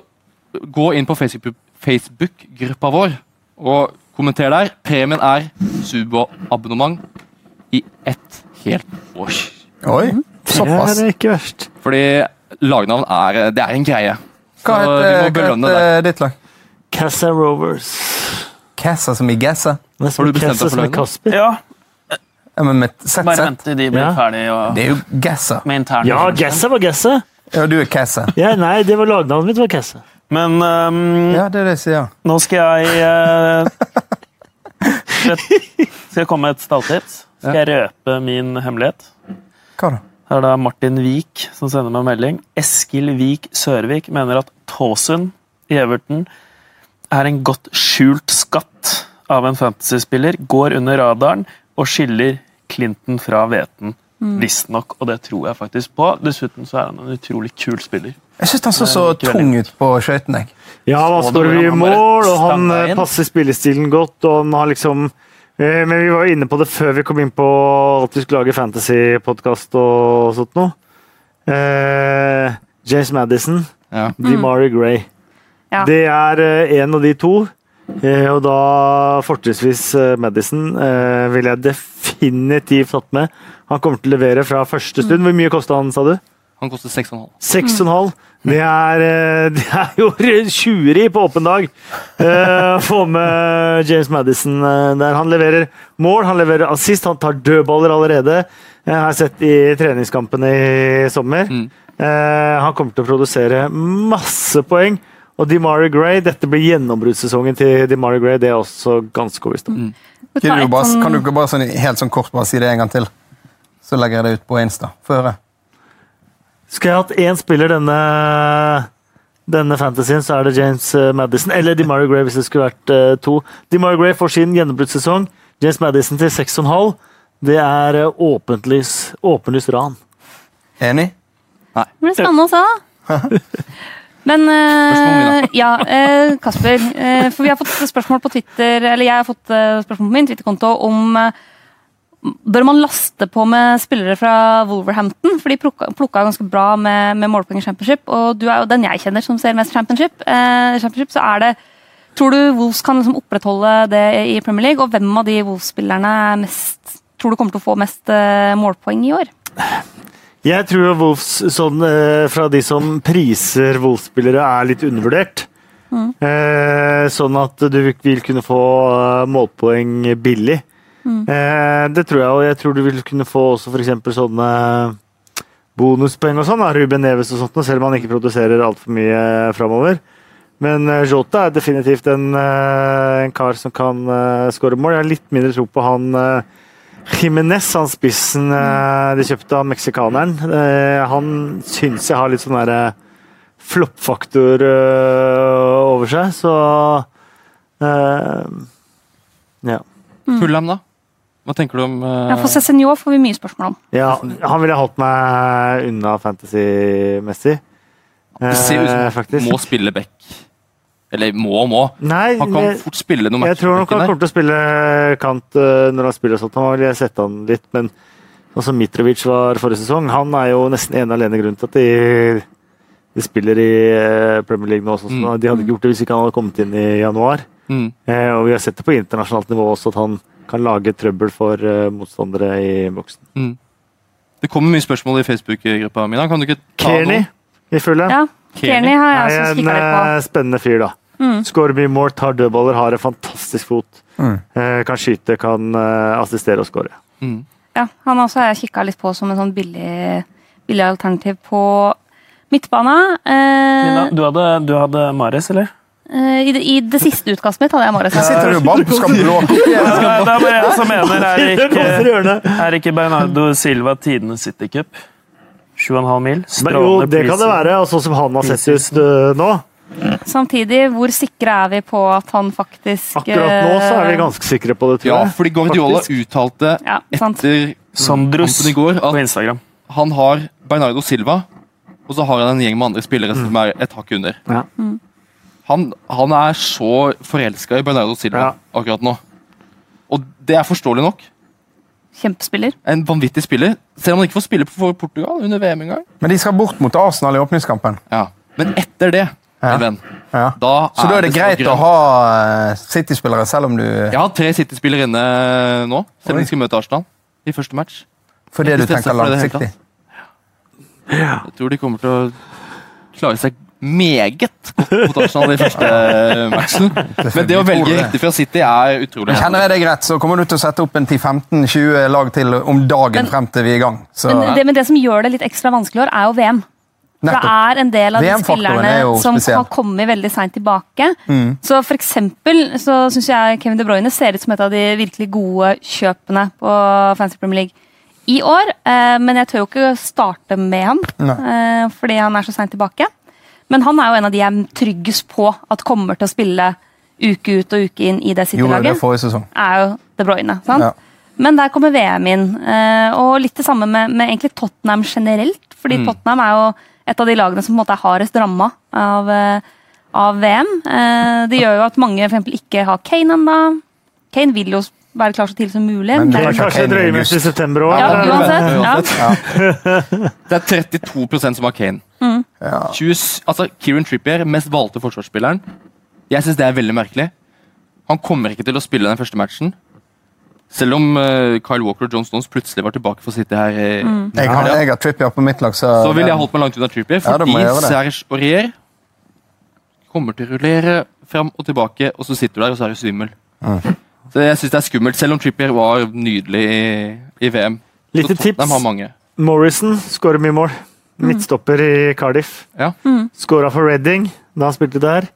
gå inn på Facebook- Facebook-gruppa vår og kommenter der. Premien er Subo-abonnement i ett helt år. Oi, Det er ikke verst. Fordi lagnavn er, det er en greie. Hva Så vi må heter, hva belønne det. ditt lag? Casa Rovers. Cassa som i Gassa? Har du bestemt deg for? Kasper. Ja, Ja, men med Bare ZZ vent til de blir Ja. ferdige. og, Det er jo Gassa. med Ja. Gassa var Gassa. Ja, du er Kassa. Ja, nei, det var lagnavnet mitt. var Gassa. Men um, Ja, det er det jeg sier. nå skal jeg uh, Skal jeg komme med et stalltips? Skal jeg røpe min hemmelighet? Hva da? Her er det Martin Wiik som sender meg melding. Eskil Wiik Sørvik mener at Tåsund i Everton er en godt skjult skatt av en fantasyspiller. Går under radaren og skiller Clinton fra hveten. Visstnok, og det tror jeg faktisk på. Dessuten så er han en utrolig kul spiller. Jeg syns han så så tung ut på skøytene. Ja, han står vi bare mål, og han eh, passer spillestilen godt. og han har liksom eh, Men vi var inne på det før vi kom inn på at vi skulle lage fantasy-podkast og sånt noe. Eh, James Madison, Ja. DeMari Gray. Ja. Det er en av de to. Eh, og da fortrinnsvis Madison eh, vil jeg definitivt tatt med. Han kommer til å levere fra første stund. Hvor mye kosta han, sa du? Han koster 6,5. 6,5. Det eh, det er jo tjuveri på åpen dag eh, å få med James Madison eh, der. Han leverer mål, han leverer assist, han tar dødballer allerede. Jeg har sett i treningskampene i sommer. Mm. Han kommer til å produsere masse poeng. Og DeMarie Gray, dette blir gjennombruddssesongen til DeMarie Gray. Det er også ganske overbevist om. Mm. Kan du, et bare, sånn- kan du ikke bare sånn, helt sånn kort bare si det en gang til? Så legger jeg det ut på Insta. Få høre. Skulle jeg hatt én spiller denne, denne fantasyen, så er det James eh, Madison. Eller DeMarie Gray, hvis det skulle vært eh, to. DeMarie Gray får sin gjennombruddssesong. James Madison til 6,5. Det er uh, åpenlys, åpenlys ran. Enig? Nei. Det blir spennende å se. Men uh, ja, uh, Kasper. Uh, for vi har fått spørsmål på Twitter, eller jeg har fått spørsmål på min Twitter-konto om Bør man laste på med spillere fra Wolverhampton? For de plukka, plukka ganske bra med, med målpoeng i championship. Og du er jo den jeg kjenner som ser mest championship. Championship så er det Tror du Wolves kan liksom opprettholde det i Premier League? Og hvem av de Wolves-spillerne er tror du kommer til å få mest målpoeng i år? Jeg tror Wolves, sånn, eh, fra de som priser Wolves-spillere, er litt undervurdert. Mm. sånn at du vil kunne få eh, målpoeng billig. Mm. det tror jeg, og jeg tror du vil kunne få også f.eks. sånne bonuspoeng og sånn. Ruben Neves og sånt, selv om han ikke produserer altfor mye framover. Men Jota er definitivt en, en kar som kan skåre mål. Jeg har litt mindre tro på han Jimenez, han spissen eh, de kjøpte av meksikaneren. Eh, han syns jeg har litt sånn derre floppfaktor eh, over seg, så eh, Ja. Fulham, da? Hva tenker du om uh... Ja, For Cézinho får vi mye spørsmål om. ja han ville holdt meg unna fantasy-messig. Eh, faktisk. må spille back. Eller må og må. Nei, Han kan jeg, fort spille noen jeg tror nok han kommer til å spille kant eh, når han spiller sånn. Han vil jeg sette han litt, men sånn som Mitrovic var forrige sesong, han er jo nesten ene alene grunn til at de, de spiller i eh, Premier League nå. Også, Mm. De hadde ikke gjort det hvis ikke han hadde kommet inn i januar. Mm. Eh, og vi har sett det på internasjonalt nivå også, at han kan lage trøbbel for eh, motstandere i boksen. Mm. Det kommer mye spørsmål i Facebook-gruppa mi. Kan du ikke ta Kearney noen? i fulle. Ja, Kearney har jeg også kikka litt på. En spennende fyr, da. Mm. Skårer mye mål, tar dødballer, har en fantastisk fot. Mm. Eh, kan skyte, kan eh, assistere og skåre. Mm. Ja, han også har jeg kikka litt på som en sånn billig, billig alternativ på midtbane. Mina, Eh, du hadde, du hadde Mares, eller? eh, i, det, I det siste utkastet mitt hadde jeg Marius. Sitter du bak? skal blåke Ja, det er bare jeg som mener er ikke, er ikke Bernardo Silva tidenes City Cup? 7,5 mil. Men jo, Strålende det kan det være. og Sånn som han har sett ut eh, nå. Samtidig, hvor sikre er vi på at han faktisk Akkurat nå så er vi eh, ganske sikre på det, tror jeg. Ja, fordi Guardiola Faktisk. uttalte Ja, etter Sandrus i går på at Instagram. han har Bernardo Silva, og så har han en gjeng med andre spillere som er et hakk under. Ja. Han, han er så forelska i Bernardo Silva Ja. akkurat nå. Og det er forståelig nok. Kjempespiller. En vanvittig spiller. Selv om han ikke får spille for Portugal under VM engang. Men de skal bort mot Arsenal i åpningskampen. Ja. Men etter det, Ja. min venn, Ja. da Så da er det greit å ha eh, City-spillere, selv om du Jeg har tre City-spillere inne nå, selv om de skal møte Arsenal i første match. Fordi er du tenker langsiktig? langsiktig. Jeg tror de kommer til å klare seg meget godt mot Arsenal i første matchen. Men det å velge riktig fra City er utrolig. Kjenner jeg deg rett, så kommer du til å sette opp en 10-15-20 lag til om dagen Men- frem til vi er i gang. Så, Men det, men det som gjør det litt ekstra vanskelig i år, er jo VM. For det er en del av de spillerne er som spesiell. har kommet veldig seint tilbake. Mm. Så for eksempel så syns jeg Kevin De Bruyne ser ut som et av de virkelig gode kjøpene på Fancy Premier League i år. Eh, men jeg tør jo ikke starte med ham, eh, fordi han er så seint tilbake. Men han er jo en av de jeg er tryggest på at kommer til å spille uke ut og uke inn i det City-laget. er jo De Bruyne. sant? Ja. Men der kommer VM inn. eh, Og litt det samme med, med egentlig Tottenham generelt. Fordi Tottenham er jo et av de lagene som på en måte er hardest ramma av, eh, av VM. Eh, Det gjør jo at mange for eksempel ikke har Kane ennå. Kane vil jo være klar så tidlig som mulig. Men det er kanskje drøye mens i september òg. ja, det uansett. Ja. Det er 32% som har Kane. Ja. 20, altså Kieran Trippier, mest valgte forsvarsspilleren. Jeg syns det er veldig merkelig. Han kommer ikke til å spille den første matchen. Selv om uh, Kyle Walker og John Stones plutselig var tilbake for å sitte her. Mm. Jeg har, jeg har Trippier på mitt lag, så, Så ville jeg holdt meg langt unna Trippier, fordi det. Serge Aurier kommer til å rullere fram og tilbake, og så sitter du der, og så er du svimmel. Så jeg syns det er skummelt, selv om Trippier var nydelig i, i VM. Lite tips. Morrison skårer mye mål. Midtstopper i Cardiff. Ja. Skåra for Reading da han spilte der.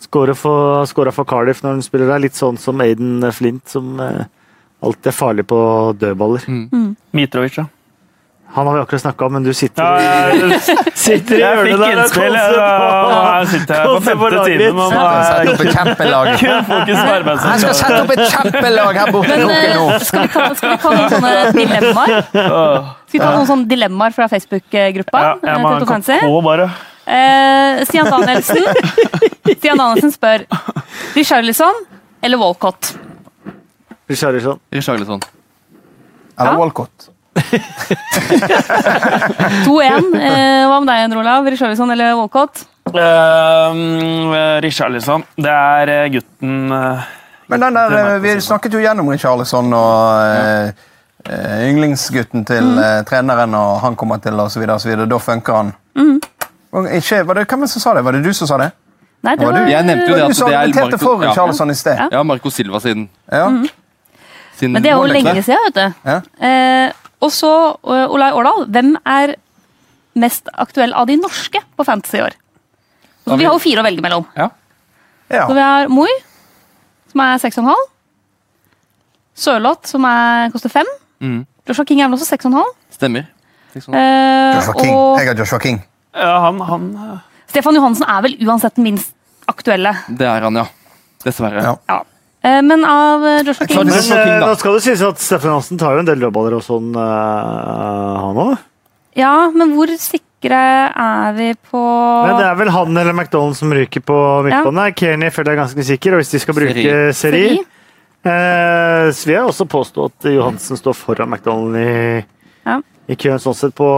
Skåra for, for Cardiff når han spiller der. Litt sånn som Aiden Flint, som eh, alltid er farlig på dødballer. Mitrovic, ja. Han har vi akkurat snakka om, men du sitter, Ja, i- sitter i jeg hjørnet fikk der og. Her sitter jeg på femte timen. time. ditt. og Sett opp et kjempelag. Kun fokus på Jeg skal sette opp et kjempelag her borte nå! eh, skal vi ta, skal vi ta noen sånne dilemmaer? Skal vi ta noen sånne dilemmaer fra Facebook-gruppa? Ja, jeg må ha eh, en kopp på, bare. Eh, Stian Danielsen Stian Danielsen spør Richarlison eller Walcott? Richarlison. Richarlison. Eller Ja. Walcott. 2-1. Eh, hva med deg, Endre Olav? Richarlison eller Walcott? Uh, Richarlison. Det er eh, gutten uh, Men den der, vi snakket jo gjennom Richarlison og yndlingsgutten til eh, treneren, og han kommer til videre. Da funker han. Og Ikke, var det, hvem som sa det? Var det du som sa det? Nei, det Var var du? Jeg nevnte jo det at det er Marco- for ja. Richarlison i sted. Ja. Ja, Marco Silva siden. Ja. sin Men det er jo lenge siden, vet du. Ja. Og så, eh, Olai Årdal, hvem er mest aktuell av de norske på Fantasy i år? Så vi har jo fire å velge mellom. Ja. Ja. Så vi har Moi, som er 6,5. Sørloth, som er, koster 5. Mm. Joshua King er vel også 6,5. Stemmer. Liksom. Eh, Joshua King. og Jeg har Joshua King. Ja, han, han eh, Stefan Johansen er vel uansett den minst aktuelle. Det er han, ja. Dessverre. Ja. Ja. Eh, men av eh, Joshua King Men King, eh, da. skal det sies at Steffen Hansen tar jo en del dødballer og sånn, eh, han òg. Ja, men hvor sikre er vi på Men det er vel han eller McDonald som ryker på midtbanen. Kearney føler jeg er ganske sikker, og hvis de skal bruke Seri. Seri eh, Så vil jeg også påstå at Johansen står foran McDonald i, Ja. i køen sånn sett på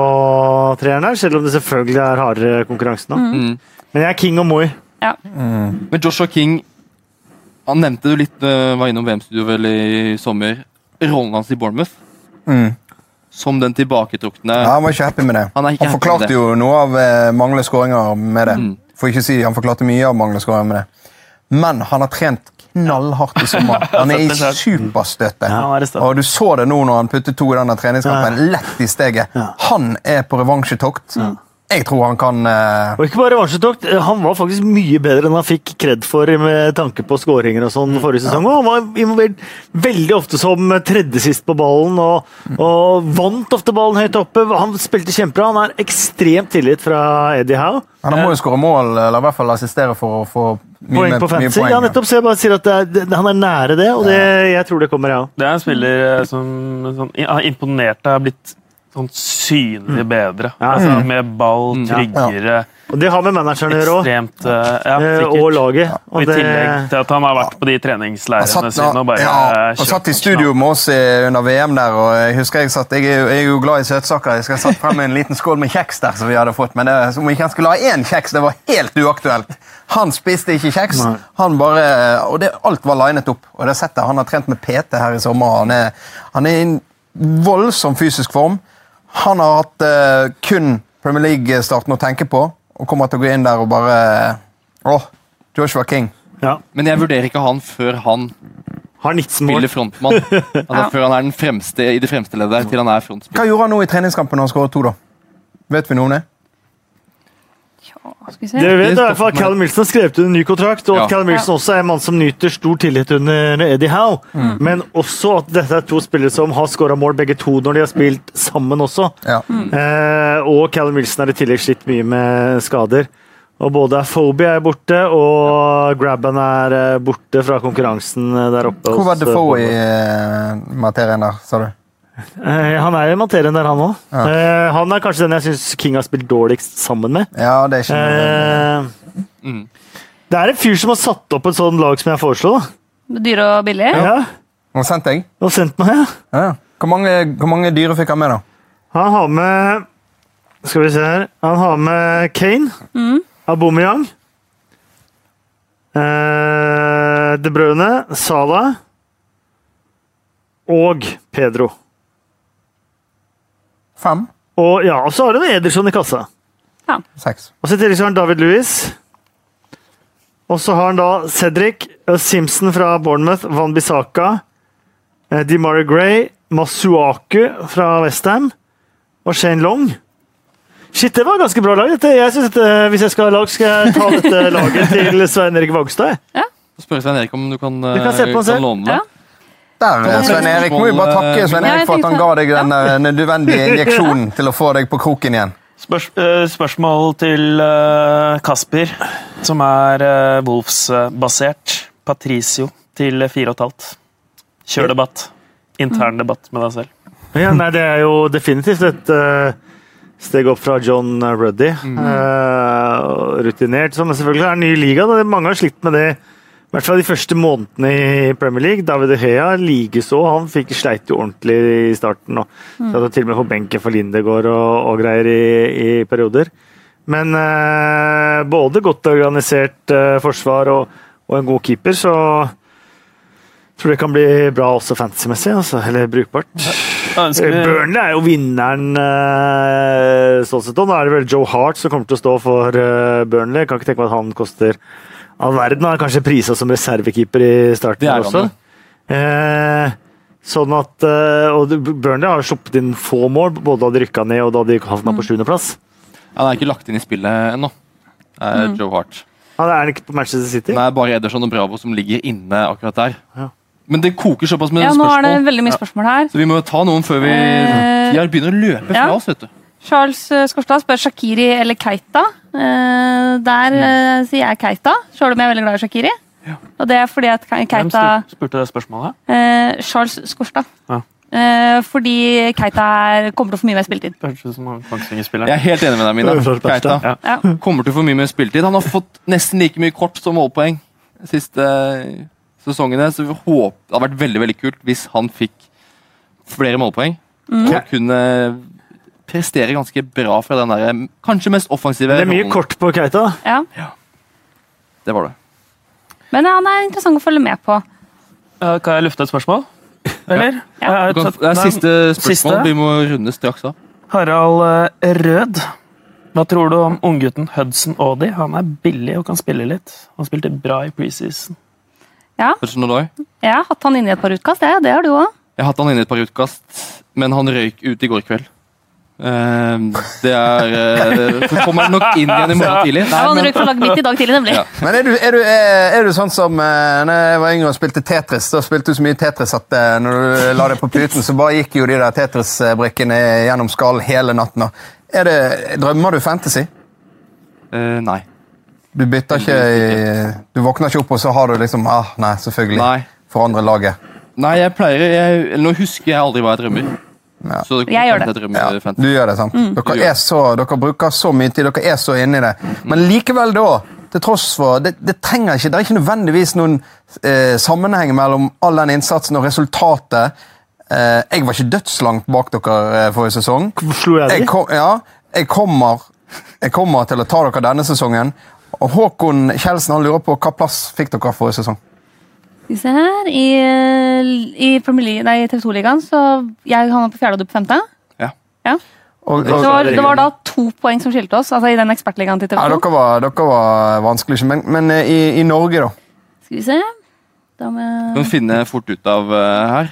treeren her, selv om det selvfølgelig er hardere konkurranse nå. Mm. Men jeg er King og Moi. Ja. Men Joshua King Han nevnte du litt, øh, var innom VM-studio vel i sommer. Rollen hans i Bournemouth. Mm. Som den tilbaketrukne Ja, han var ikke happy med det. Han Han forklarte det. jo noe av eh, manglende skåringer med det. Mm. For ikke å si, Han forklarte mye av manglende skåringer med det. Men han har trent knallhardt i sommer. Han er i er støtet. Og du så det nå når han puttet to i denne treningskampen. Lett i steget. Han er på revansjetokt. Jeg tror han kan uh... Og ikke bare revansjetokt, han var faktisk mye bedre enn han fikk kred for med tanke på skåringer og sånn forrige sesong. Og han var involvert veldig ofte som tredje sist på ballen og, og vant ofte ballen høyt oppe. Han spilte kjempebra. Han har ekstremt tillit fra Eddie Howe. Han må jo skåre mål, eller i hvert fall assistere for å få mye, Poeng på fantasy. poeng. Ja, nettopp. Så jeg bare sier at det er, det, han er nære det, og det, jeg tror det kommer, jeg òg. Det er en spiller eh, som sånn, har imponert deg, har blitt sånn synlig bedre. Ja. Altså, med ball, Mm. tryggere, Og det har med manageren å gjøre òg. eh, Ja, Og laget. Og Og I det, tillegg til at han har vært på de treningsleirene satt, sine og bare ja, han satt i studio med oss under VM der, og jeg husker jeg satt Jeg er jeg er jo glad i søtsaker. Jeg skal satt frem en liten skål med kjeks der, som vi hadde fått, men det, om ikke han skulle ha én kjeks, det var helt uaktuelt. Han spiste ikke kjeks. Nei. Han bare, og det, Alt var linet opp. Og det settet, Han har trent med PT her i sommer. Han er, han er i en voldsom fysisk form. Han har hatt eh, kun Premier League-starten å tenke på. og kommer til å gå inn der og bare Åh, Joshua King. Ja. Men jeg vurderer ikke han før han Har 19 mål. spiller frontmann. Altså Før han er den fremste i det fremste leddet til han er frontspiller. Hva gjorde han nå i treningskampen når han skåret to, da? Vet vi noe om det? Skal vi se. Det vet i hvert fall Callum Wilson har skrevet under en ny kontrakt, og at Ja. Callum Wilson også er en mann som nyter stor tillit under Eddie Howe. Men også at dette er to spillere som har skåra mål begge to når de har spilt sammen også. Ja. Eh, og Callum Wilson har i tillegg slitt mye med skader. Og både Afobi er borte, og Grabban er eh, borte fra konkurransen eh, der oppe. Hvor var hos, eh, Defoe i materien der, sa du? Eh, han er i materien der, han òg. Ja. Eh, han er kanskje den jeg syns King har spilt dårligst sammen med. Ja, det er ikke noe Uh, Mm. det er en fyr som har satt opp et sånt lag som jeg foreslo. Dyre og billig. Ja. Har sendt deg? Og sendt meg, ja. Ja. Hvor mange, hvor mange dyre fikk han med, da? Han har med Skal vi se her. Han har med Kane. Mm. Aubameyang. Uh, De Bruyne. Salah. Og Pedro. Fem? Og ja, og så har du en Ederson i kassa. Seks. Og så i tillegg så har han David Louis. Og så har han da Cedric, eh, Simpson fra Bournemouth, Van Bissaka, eh, DeMarie Gray, Masuaku fra Westham og Shane Long. Shit, det var et ganske bra lag. Dette. Jeg synes at, hvis jeg skal ha lag, skal jeg ta dette laget til Svein Erik Vågstad. jeg. Spørre Svein Erik om du kan, Du kan se på eh, kan låne det. Ja. Der, Svein Erik. Må vi bare takke Svein Erik for at han ga deg den eh, nødvendige injeksjonen til å få deg på kroken igjen. Spørs, eh, spørsmål til eh, Kasper, som er uh, Wolves-basert. Patricio til 4,5. Kjør debatt. Intern debatt med deg selv. Ja, nei, det er jo definitivt et steg opp fra John Ruddy. Eh, rutinert, som selvfølgelig er en ny liga. Da. Mange har slitt med det. I hvert fall de første månedene i Premier League. David Høya, likeså. Han fikk sleit jo ordentlig i starten. Og satt til og med på benken for Lindegård og, og greier i, i perioder. Men eh, både godt organisert eh, forsvar og, og en god keeper, så tror det kan bli bra også fantasy-messig. Altså, eller brukbart. Ønsker Burnley er jo vinneren uh, sånn sett. Nå er det vel Joe Hart som kommer til å stå for eh, Burnley. Jeg kan ikke tenke meg at han koster all verden. Han er kanskje prisa som reservekeeper i starten Det er han også. Eh, sånn at eh, Og Burnley har sluppet inn få mål, både da de rykka ned og da de havna på sjuendeplass. Han er ikke lagt inn i spillet ennå. Er Mm. Joe Hart. Ja, det er ikke på Manchester City. Nei, bare Ederson og Bravo som ligger inne akkurat der. Ja. Men det koker såpass med Ja, nå er det veldig mye spørsmål her. så vi må jo ta noen før vi De Tida begynner å løpe fra ja. oss. vet du. Charles eh, Skorstad spør Shakiri eller Keita. Eh, der eh, sier jeg Keita, sjøl om jeg er veldig glad i Shakiri. Og det er fordi at Keita Hvem spurte, det spørsmålet? eh, Charles Skorstad. Ja. Eh, fordi Keita er, kommer til å få mye mer spilletid. Kongsvinger-spilleren. Jeg er helt enig med deg, Mina. Keita ja. Ja. kommer til å få mye mer spilletid. Han har fått nesten like mye kort som målpoeng de siste sesongene. Så vi håper, det hadde vært veldig veldig kult hvis han fikk flere målpoeng. Mm. Og kunne prestere ganske bra fra den der, kanskje mest offensive Det er mye rollen. kort på Keita. Ja. Det var det. Men han er interessant å følge med på. Eh, Kan jeg lufte et spørsmål? Eller? Ja. Jeg har Du kan, tatt- det er Nei, siste spørsmål. siste. Vi må runde straks av. Harald eh, Rød. Hva tror du om unggutten Hudson Audi? Han er billig og kan spille litt. Han spilte bra i preseason. Hudson Odoi. Jeg har hatt han inne i et par utkast, jeg. det har du òg. Jeg har hatt han inne i et par utkast, men han røyk ut i går kveld. Ehm, det er uh, kommer nok inn igjen i morgen tidlig. Nei, Han men- røyk fra laget mitt i dag tidlig, nemlig. Ja. Men er du, er du, er, er du sånn som uh, når jeg var yngre og spilte Tetris? Da spilte du så mye Tetris at eh, når du la deg på puten, så bare gikk jo de der Tetris-brikkene gjennom skallen hele natten. Er det, drømmer du fantasy? Uh, nei. Du bytter ikke i, Du våkner ikke opp, og så har du liksom ah, Nei, selvfølgelig. Nei. Forandre laget. Nei, jeg pleier jeg, Nå husker jeg aldri hva jeg drømmer. Ja. Så det Jeg gjør det. Ja, du gjør det, sant? Mm. Dere, er så, dere bruker så mye tid, dere er så inne i det. Men likevel, da, til tross for Det, det trenger ikke, det er ikke nødvendigvis noen eh, sammenheng mellom all den innsatsen og resultatet. Eh, jeg var ikke dødslangt bak dere eh, forrige sesong. Slo jeg Jeg, de? kom, ja, jeg, kommer, jeg kommer til å ta dere denne sesongen. Og Håkon Kjeldsen han lurer på hva plass fikk dere forrige sesong. Skal vi se her I, i TV 2-ligaen så jeg havna på fjerde og du på femte. Ja. Ja. Og, Det var, det var da to poeng som skilte oss, altså i den ekspertligaen til TV ja, 2. dere, var, dere var vanskelig, Men, men eh, i, i Norge, da? Skal vi se da må jeg- kan finne fort ut av uh, her.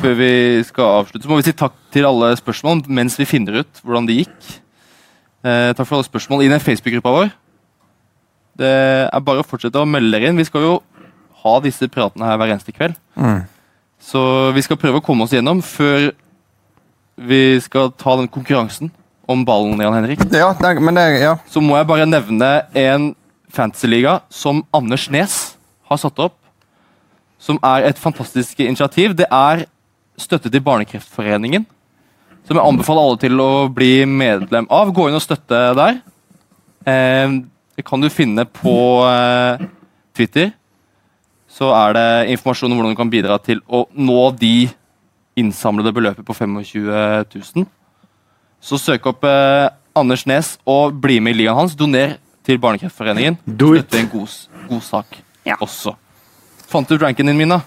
Før vi skal avslutte, så må vi si takk til alle spørsmål mens vi finner ut hvordan det gikk. Eh, takk for alle spørsmål i den Facebook-gruppa vår. Det er bare å fortsette å melde dere inn. Vi skal jo ha disse pratene her hver eneste kveld. Så vi skal prøve å komme oss gjennom før vi skal ta den konkurransen om ballen, Jan Henrik. Ja, det, men det Ja. Så må jeg bare nevne en fantasyliga som Anders Nes har satt opp. Som er et fantastisk initiativ. Det er støtte til Barnekreftforeningen. Som jeg anbefaler alle til å bli medlem av. Gå inn og støtte der. Eh, det kan du finne på eh, Twitter. Så er det informasjon om hvordan du kan bidra til å nå de innsamlede beløpet på 25 000. Så søk opp eh, Anders Nes og bli med i ligaen hans. Doner til Barnekreftforeningen. Do er Støtte en god, god sak Ja. også. Fant du ranken din, Mina?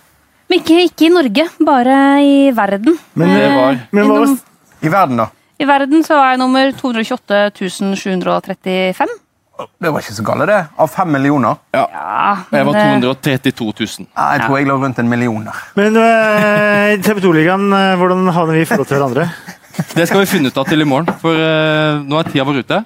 Men ikke, ikke i Norge, bare i verden. Men, Det Eh, var men hva var I verden, da? I verden så er jeg nummer 228 735. Det var ikke så galt, det. Av fem millioner. Ja, Jeg var 232 000. Ja, jeg tror jeg lå rundt en million der. Men eh, TV 2-ligaen, eh, hvordan havner vi i forhold til hverandre? Det skal vi finne ut av til i morgen, for eh, nå er tida vår ute.